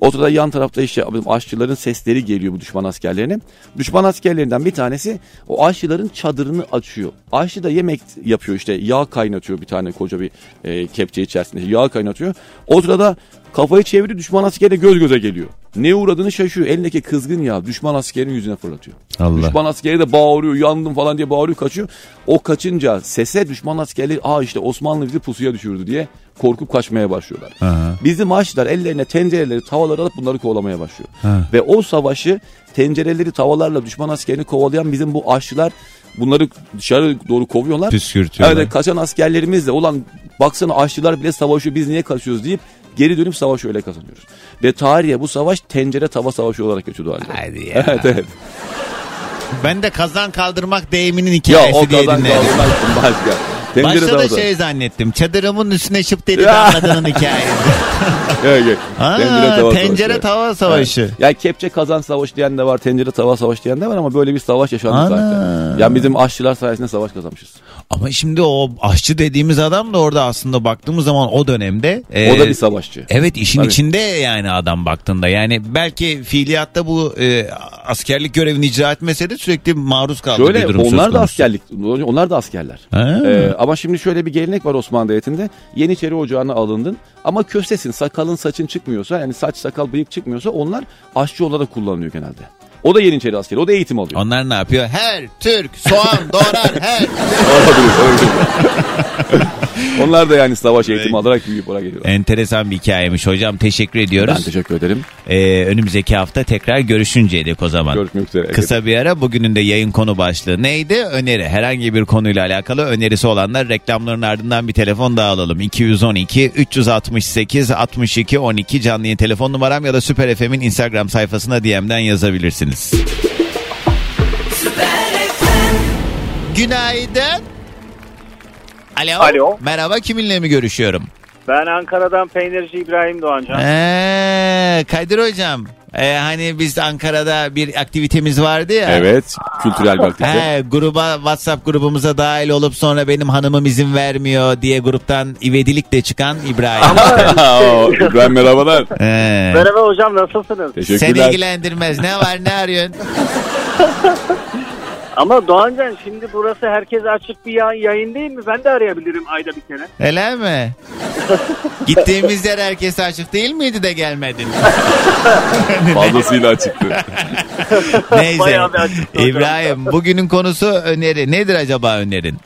O sırada yan tarafta işte aşçıların sesleri geliyor bu düşman askerlerine. Düşman askerlerinden bir tanesi o aşçıların çadırını açıyor. Aşçı da yemek yapıyor işte yağ kaynatıyor bir tane koca bir e, kepçe içerisinde yağ kaynatıyor. O sırada kafayı çeviriyor düşman askeriyle göz göze geliyor. Ne uğradığını şaşıyor. Elindeki kızgın yağ düşman askerinin yüzüne fırlatıyor. Allah. Düşman askeri de bağırıyor yandım falan diye bağırıyor kaçıyor. O kaçınca sese düşman askerleri aa işte Osmanlı bizi pusuya düşürdü diye korkup kaçmaya başlıyorlar. Aha. Bizim aşçılar ellerine tencereleri tavalar alıp bunları kovalamaya başlıyor. Ha. Ve o savaşı tencereleri tavalarla düşman askerini kovalayan bizim bu aşçılar bunları dışarı doğru kovuyorlar. Püskürtüyorlar. Evet kaçan askerlerimiz de ulan baksana aşçılar bile savaşıyor biz niye kaçıyoruz deyip geri dönüp savaşı öyle kazanıyoruz. Ve tarihe bu savaş tencere tava savaşı olarak geçiyordu halde. Hadi ya. Evet evet. Ben de kazan kaldırmak deyiminin Ya hikayesi o diye kazan dinledim. kaldırmak başka. Başta da şey zannettim. Çadırımın üstüne şıp dedi Ya. anladığının hikayesi. Evet, evet. Aa, Tencere tava tencere savaşı. tava savaşı. Evet. Yani kepçe kazan savaşı diyen de var, tencere tava savaşı diyen de var ama böyle bir savaş yaşandı Ana. zaten. Yani bizim aşçılar sayesinde savaş kazanmışız. Ama şimdi o aşçı dediğimiz adam da orada aslında baktığımız zaman o dönemde. o da e, bir savaşçı. Evet işin Tabii. içinde yani adam baktığında. Yani belki fiiliyatta bu e, askerlik görevini icra etmese de sürekli maruz kaldığı bir Şöyle durum söz onlar da askerlik, onlar da askerler. Ha. Ee, ama şimdi şöyle bir gelenek var Osmanlı Devleti'nde. Yeniçeri Ocağı'na alındın ama köstesin, sakalın saçın çıkmıyorsa yani saç sakal bıyık çıkmıyorsa onlar aşçı olarak kullanılıyor genelde. O da Yeniçeri askeri, o da eğitim alıyor. Onlar ne yapıyor? Her Türk soğan doğrar her. Onlar da yani savaş eğitimi alarak büyüyüp oraya geliyorlar. Enteresan bir hikayeymiş hocam. Teşekkür ediyoruz. Ben teşekkür ederim. Ee, önümüzdeki hafta tekrar görüşünceye dek o zaman. Görüşmek üzere. Kısa bir ara bugünün de yayın konu başlığı neydi? Öneri. Herhangi bir konuyla alakalı önerisi olanlar reklamların ardından bir telefon daha alalım. 212 368 62 12 canlı telefon numaram ya da Süper FM'in Instagram sayfasına DM'den yazabilirsiniz. Günaydın. Alo. Alo. Merhaba kiminle mi görüşüyorum? Ben Ankara'dan peynirci İbrahim Doğancan. Ee, Kadir hocam. Ee, hani biz Ankara'da bir aktivitemiz vardı ya. Evet, kültürel bir aktivite. He, gruba WhatsApp grubumuza dahil olup sonra benim hanımım izin vermiyor diye gruptan ivedilikle çıkan İbrahim. Oo, İbrahim merhabalar. He. Merhaba hocam nasılsınız? Seni ilgilendirmez. Ne var ne arıyorsun? Ama Doğancan şimdi burası herkese açık bir ya- yayın değil mi? Ben de arayabilirim ayda bir kere. Öyle mi? Gittiğimiz yer herkese açık değil miydi de gelmedin? Fazlasıyla açıktı. Neyse. Bayağı bir açıktı hocam. İbrahim bugünün konusu öneri. Nedir acaba önerin?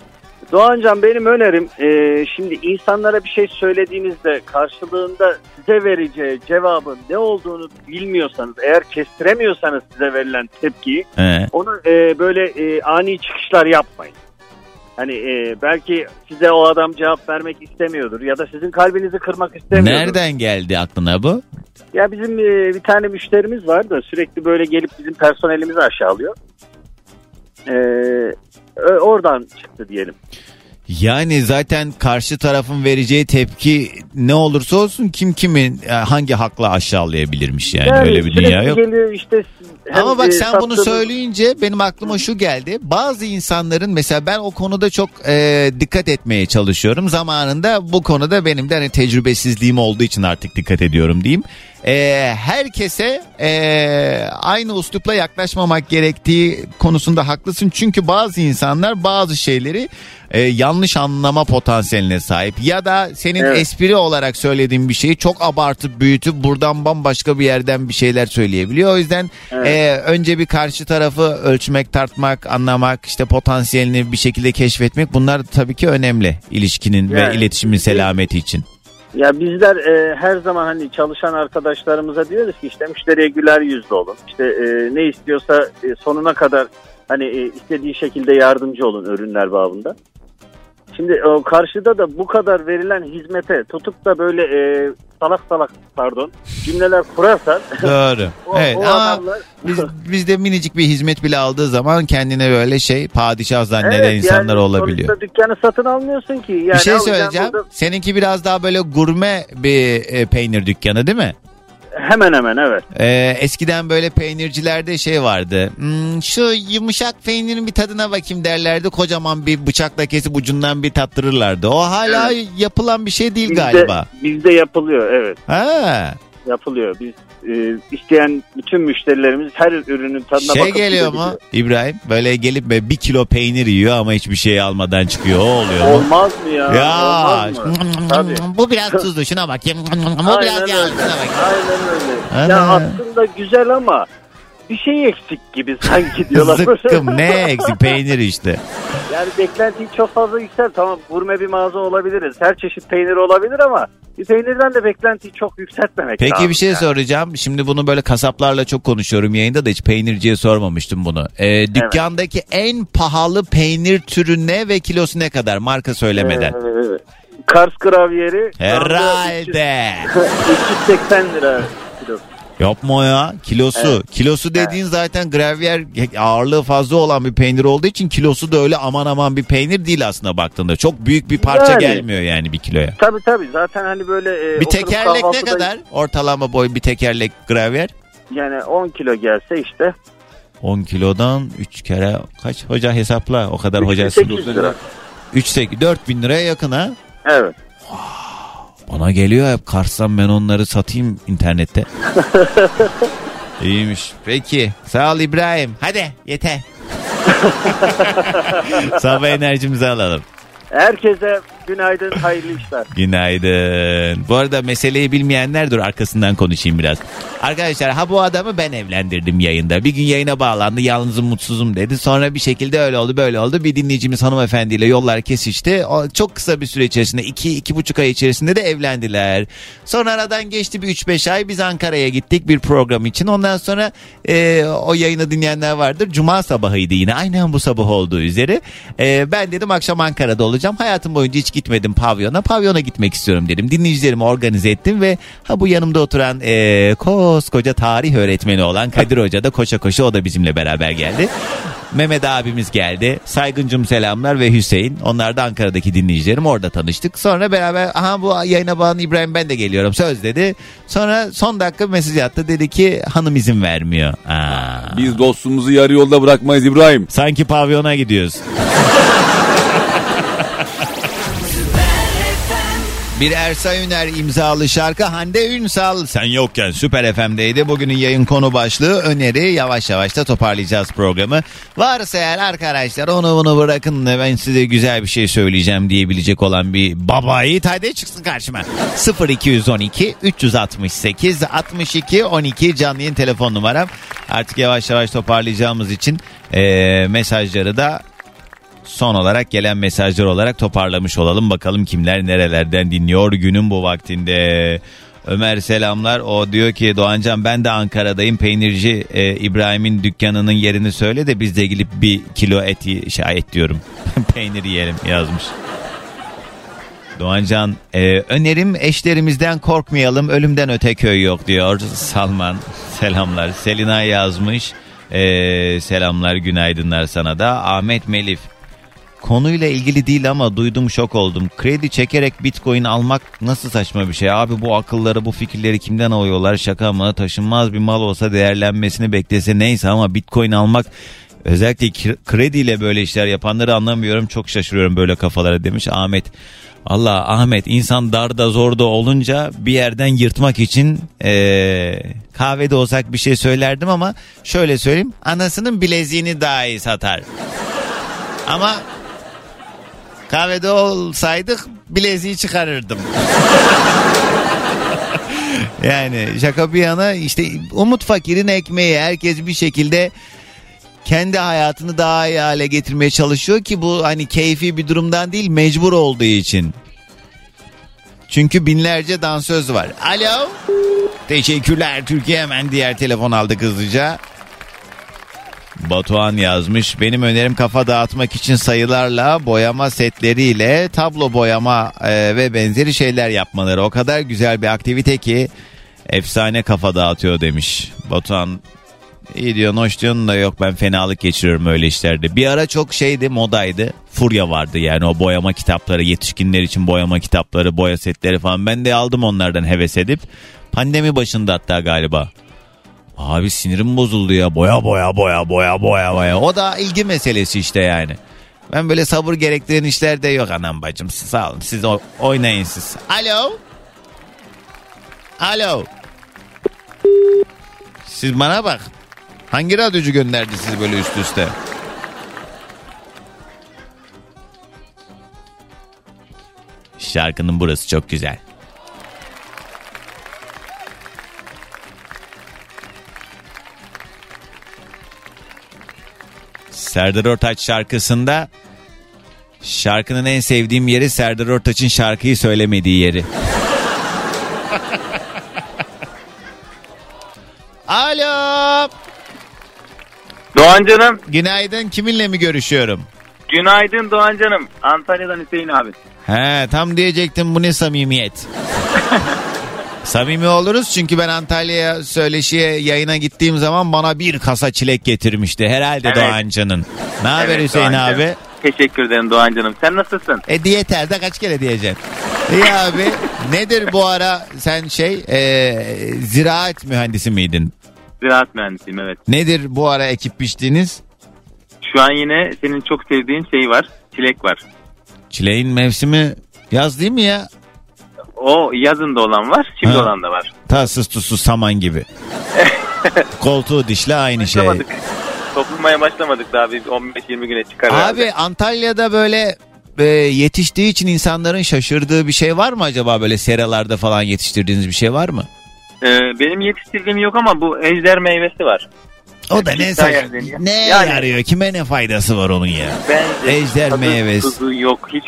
Doğancan benim önerim e, şimdi insanlara bir şey söylediğinizde karşılığında size vereceği cevabın ne olduğunu bilmiyorsanız eğer kestiremiyorsanız size verilen tepkiyi He. onu e, böyle e, ani çıkışlar yapmayın. Hani e, belki size o adam cevap vermek istemiyordur ya da sizin kalbinizi kırmak istemiyordur. Nereden geldi aklına bu? Ya bizim e, bir tane müşterimiz var da sürekli böyle gelip bizim personelimizi aşağılıyor. E, ö- oradan çıktı diyelim. Yani zaten karşı tarafın vereceği tepki ne olursa olsun kim kimin e, hangi hakla aşağılayabilirmiş yani, öyle bir dünya yok. Geliyor işte Ama bak sen bunu söyleyince benim aklıma şu geldi. Bazı insanların mesela ben o konuda çok e, dikkat etmeye çalışıyorum. Zamanında bu konuda benim de hani tecrübesizliğim olduğu için artık dikkat ediyorum diyeyim. E, herkese e, aynı uslupla yaklaşmamak gerektiği konusunda haklısın. Çünkü bazı insanlar bazı şeyleri e, yanlış anlama potansiyeline sahip. Ya da senin Evet. espri olarak söylediğin bir şeyi çok abartıp büyütüp buradan bambaşka bir yerden bir şeyler söyleyebiliyor. O yüzden Evet. e, önce bir karşı tarafı ölçmek, tartmak, anlamak, işte potansiyelini bir şekilde keşfetmek bunlar tabii ki önemli ilişkinin ve Yani- iletişimin selameti için. Ya bizler e, her zaman hani çalışan arkadaşlarımıza diyoruz ki işte müşteriye güler yüzlü olun. İşte e, ne istiyorsa e, sonuna kadar hani e, istediği şekilde yardımcı olun ürünler babında. Şimdi o karşıda da bu kadar verilen hizmete tutup da böyle e, salak salak pardon cümleler kurarsan Doğru. o, evet o ama adamlar biz, bizde minicik bir hizmet bile aldığı zaman kendine böyle şey padişah zanneden Evet, insanlar yani olabiliyor. Sonuçta dükkanı satın almıyorsun ki. Yani bir şey söyleyeceğim. burada- Seninki biraz daha böyle gurme bir e, peynir dükkanı değil mi? Hemen hemen evet. Ee, eskiden böyle peynircilerde şey vardı. Hmm, şu yumuşak peynirin bir tadına bakayım derlerdi. Kocaman bir bıçakla kesip ucundan bir tattırırlardı. O hala yapılan bir şey değil Bizde, galiba. bizde yapılıyor evet. Ha. Yapılıyor. Biz e, isteyen bütün müşterilerimiz her ürünün tadına Şey bakıp geliyor gidiyor. mu İbrahim? Böyle gelip böyle bir kilo peynir yiyor ama hiçbir şey almadan çıkıyor. O oluyor mu? Olmaz mı ya? Ya Olmaz mı? Tabii. bu biraz tuzlu şuna bakayım. Bu Aynen biraz öyle. yağlı şuna bakayım. Aynen öyle. Ana. Ya aslında güzel ama bir şey eksik gibi sanki diyorlar. Zıkkım ne eksik peynir işte. Yani beklentiyi çok fazla yüksel. Tamam gurme bir mağaza olabiliriz. Her çeşit peynir olabilir ama bir peynirden de beklentiyi çok yükseltmemek lazım. Peki bir şey yani. soracağım. Şimdi bunu böyle kasaplarla çok konuşuyorum yayında da hiç peynirciye sormamıştım bunu. Ee, dükkandaki en pahalı peynir türü ne ve kilosu ne kadar marka söylemeden? Ee, Kars gravyeri. Herhalde. 380 lira. Yapma ya kilosu. Evet. Kilosu dediğin zaten gravyer ağırlığı fazla olan bir peynir olduğu için kilosu da öyle aman aman bir peynir değil aslında baktığında. Çok büyük bir parça Yani. gelmiyor yani bir kiloya. Tabii tabii zaten hani böyle... e, Bir tekerlek ne kadar? Ortalama boy bir tekerlek gravyer. Yani 10 kilo gelse işte 10 kilodan 3 kere kaç hoca hesapla o kadar hocası. 800 lira. 3 8 4 bin liraya yakın ha. Evet. Bana geliyor hep Kars'tan ben onları satayım internette. İyiymiş. Peki. Sağ ol İbrahim. Hadi yeter. Sabah enerjimizi alalım. Herkese günaydın, hayırlı işler. Günaydın. Bu arada meseleyi bilmeyenler dur arkasından konuşayım biraz. Arkadaşlar ha bu adamı ben evlendirdim yayında. Bir gün yayına bağlandı yalnızım mutsuzum dedi. Sonra bir şekilde öyle oldu böyle oldu. Bir dinleyicimiz hanımefendiyle yollar kesişti. O, çok kısa bir süre içerisinde iki iki buçuk ay içerisinde de evlendiler. Sonra aradan geçti bir 3-5 ay biz Ankara'ya gittik bir program için. Ondan sonra e, o yayını dinleyenler vardır. Cuma sabahıydı yine aynen bu sabah olduğu üzere. E, ben dedim akşam Ankara'da olacağım. Hayatım boyunca hiç gitmedim pavyona. Pavyona gitmek istiyorum dedim. Dinleyicilerimi organize ettim ve ha bu yanımda oturan e, koskoca tarih öğretmeni olan Kadir Hoca da koşa koşa o da bizimle beraber geldi. Mehmet abimiz geldi. Saygıncım selamlar ve Hüseyin. Onlar da Ankara'daki dinleyicilerim. Orada tanıştık. Sonra beraber aha bu yayına bağlı İbrahim ben de geliyorum söz dedi. Sonra son dakika mesaj attı. Dedi ki hanım izin vermiyor. Aa. Biz dostumuzu yarı yolda bırakmayız İbrahim. Sanki pavyona gidiyoruz. Bir Ersay Üner imzalı şarkı Hande Ünsal sen yokken Süper FM'deydi. Bugünün yayın konu başlığı öneri yavaş yavaş da toparlayacağız programı. Varsa eğer arkadaşlar onu bunu bırakın da ben size güzel bir şey söyleyeceğim diyebilecek olan bir baba yiğit hadi çıksın karşıma. 0212 368 62 12 canlı yayın telefon numaram. Artık yavaş yavaş toparlayacağımız için eee, mesajları da son olarak gelen mesajlar olarak toparlamış olalım. Bakalım kimler nerelerden dinliyor günün bu vaktinde. Ömer selamlar. O diyor ki Doğancan ben de Ankara'dayım. Peynirci e, İbrahim'in dükkanının yerini söyle de biz de gelip bir kilo et, şey, et diyorum. Peynir yiyelim yazmış. Doğancan e, önerim eşlerimizden korkmayalım ölümden öte köy yok diyor Salman selamlar Selina yazmış E, selamlar günaydınlar sana da Ahmet Melif konuyla ilgili değil ama duydum şok oldum kredi çekerek bitcoin almak nasıl saçma bir şey abi bu akılları bu fikirleri kimden alıyorlar şaka mı taşınmaz bir mal olsa değerlenmesini beklese neyse ama bitcoin almak Özellikle kre- krediyle böyle işler yapanları anlamıyorum. Çok şaşırıyorum böyle kafalara demiş Ahmet. Allah Ahmet insan darda zorda olunca bir yerden yırtmak için eee, kahvede olsak bir şey söylerdim ama şöyle söyleyeyim anasının bileziğini daha iyi satar. Ama kahvede olsaydık bileziği çıkarırdım. yani şaka bir yana işte umut fakirin ekmeği herkes bir şekilde kendi hayatını daha iyi hale getirmeye çalışıyor ki bu hani keyfi bir durumdan değil mecbur olduğu için. Çünkü binlerce dansöz var. Alo. Teşekkürler Türkiye hemen diğer telefon aldı hızlıca. Batuhan yazmış. Benim önerim kafa dağıtmak için sayılarla boyama setleriyle tablo boyama e, ve benzeri şeyler yapmaları. O kadar güzel bir aktivite ki efsane kafa dağıtıyor demiş. Batuhan İyi diyorsun hoş diyorsun da yok ben fenalık geçiriyorum öyle işlerde. Bir ara çok şeydi modaydı. Furya vardı yani o boyama kitapları yetişkinler için boyama kitapları boya setleri falan. Ben de aldım onlardan heves edip. Pandemi başında hatta galiba. Abi sinirim bozuldu ya boya boya boya boya boya boya. O da ilgi meselesi işte yani. Ben böyle sabır gerektiren işlerde yok anam bacım. Sağ olun siz oynayın siz. Alo. Alo. Siz bana bak. Hangi radyocu gönderdi sizi böyle üst üste? Şarkının burası çok güzel. Serdar Ortaç şarkısında şarkının en sevdiğim yeri Serdar Ortaç'ın şarkıyı söylemediği yeri. Alo. Doğan canım. Günaydın. Kiminle mi görüşüyorum? Günaydın Doğan canım. Antalya'dan Hüseyin abi. He tam diyecektim bu ne samimiyet. Samimi oluruz çünkü ben Antalya'ya söyleşiye yayına gittiğim zaman bana bir kasa çilek getirmişti. Herhalde Evet. Doğancan'ın. Ne haber Evet, Hüseyin Doğan abi? canım. Teşekkür ederim Doğan canım. Sen nasılsın? E diyeterde kaç kere diyeceksin? İyi abi. Nedir bu ara sen şey e, ziraat mühendisi miydin? Ziraat mühendisiyim evet. Nedir bu ara ekip biçtiğiniz? Şu an yine senin çok sevdiğin şey var. Çilek var. Çileğin mevsimi yaz değil mi ya? O yazında olan var, şimdi Ha. olan da var. Tatsız tuzsuz saman gibi. Koltuğu dişle aynı şey. Başlamadık. Toplamaya başlamadık daha bir 15-20 güne çıkar. Abi herhalde. Antalya'da böyle e, yetiştiği için insanların şaşırdığı bir şey var mı acaba böyle seralarda falan yetiştirdiğiniz bir şey var mı? Ee, benim yetiştirdiğim yok ama bu ejder meyvesi var. O da ne Güzel sa- deniyor. ne Yani- yarıyor? Kime ne faydası var onun ya? Bence Ejder tadı, meyvesi. tuzu yok hiç.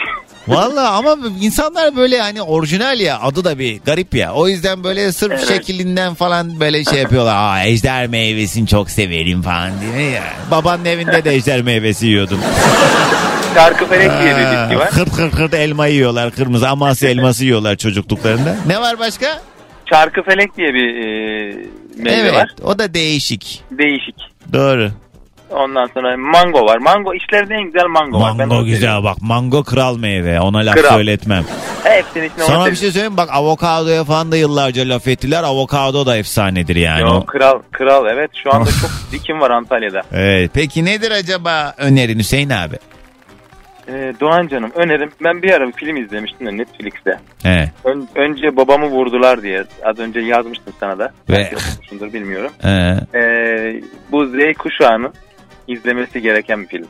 Valla ama insanlar böyle hani orijinal ya adı da bir garip ya. O yüzden böyle sırf Evet. şeklinden falan böyle şey yapıyorlar. Aa ejder meyvesini çok severim falan diye ya. Babanın evinde de ejder meyvesi yiyordum. Çarkıfelek diye bir bitki var. Kırt kırt kırt elma yiyorlar. Kırmızı Amasya elması yiyorlar çocukluklarında. Ne var başka? Çarkıfelek diye bir e, meyve evet var. o da değişik. Değişik. Doğru. Ondan sonra mango var. Mango işlerinde en güzel mango, var. Ben Mango onu güzel seviyorum. bak. Mango kral meyve. Ona laf Kral. söyletmem. Hepsinin içine onu Sana bir seviyorum. şey söyleyeyim mi? bak avokadoya falan da yıllarca laf ettiler. Avokado da efsanedir yani. Yo, O- kral kral evet şu anda çok dikim var Antalya'da. Evet. Peki nedir acaba önerin Hüseyin abi? Ee, Doğan canım önerim. Ben bir ara bir film izlemiştim de Netflix'te. He. Ön- önce babamı vurdular diye. Az önce yazmıştım sana da. Ve- Belki okumuşsundur, bilmiyorum. He. Ee, bu Z kuşağının izlemesi gereken bir film.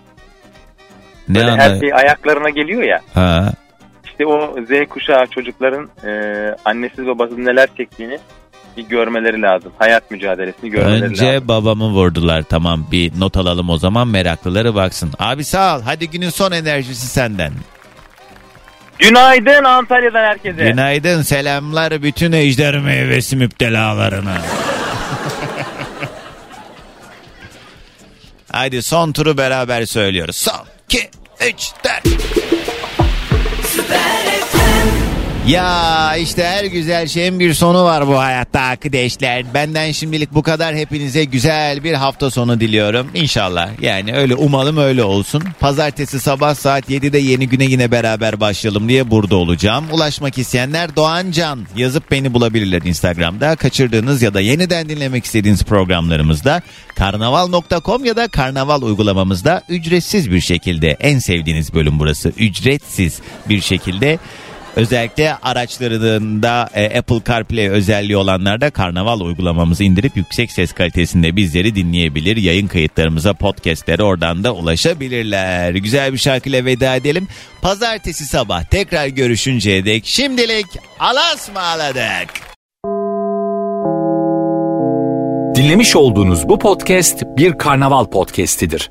Ne Böyle her şey ayaklarına geliyor ya. Ha. İşte o Z kuşağı çocukların e, annesiz babasız neler çektiğini bir görmeleri lazım. Hayat mücadelesini görmeleri Önce lazım. babamı vurdular. Tamam bir not alalım o zaman meraklıları baksın. Abi sağ ol. Hadi günün son enerjisi senden. Günaydın Antalya'dan herkese. Günaydın selamlar bütün ejder meyvesi müptelalarına. Haydi son turu beraber söylüyoruz. Son, iki, üç, dört. Ya işte her güzel şeyin bir sonu var bu hayatta arkadaşlar. Benden şimdilik bu kadar. Hepinize güzel bir hafta sonu diliyorum. İnşallah. Yani öyle umalım öyle olsun. Pazartesi sabah saat 7'de yeni güne yine beraber başlayalım diye burada olacağım. Ulaşmak isteyenler Doğan Can yazıp beni bulabilirler Instagram'da. Kaçırdığınız ya da yeniden dinlemek istediğiniz programlarımızda karnaval.com ya da karnaval uygulamamızda ücretsiz bir şekilde en sevdiğiniz bölüm burası. Ücretsiz bir şekilde Özellikle araçlarında e, Apple CarPlay özelliği olanlar da Karnaval uygulamamızı indirip yüksek ses kalitesinde bizleri dinleyebilir. Yayın kayıtlarımıza, podcastlere oradan da ulaşabilirler. Güzel bir şarkıyla veda edelim. Pazartesi sabah tekrar görüşünceye dek şimdilik alasmaladık. Dinlemiş olduğunuz bu podcast bir karnaval podcastidir.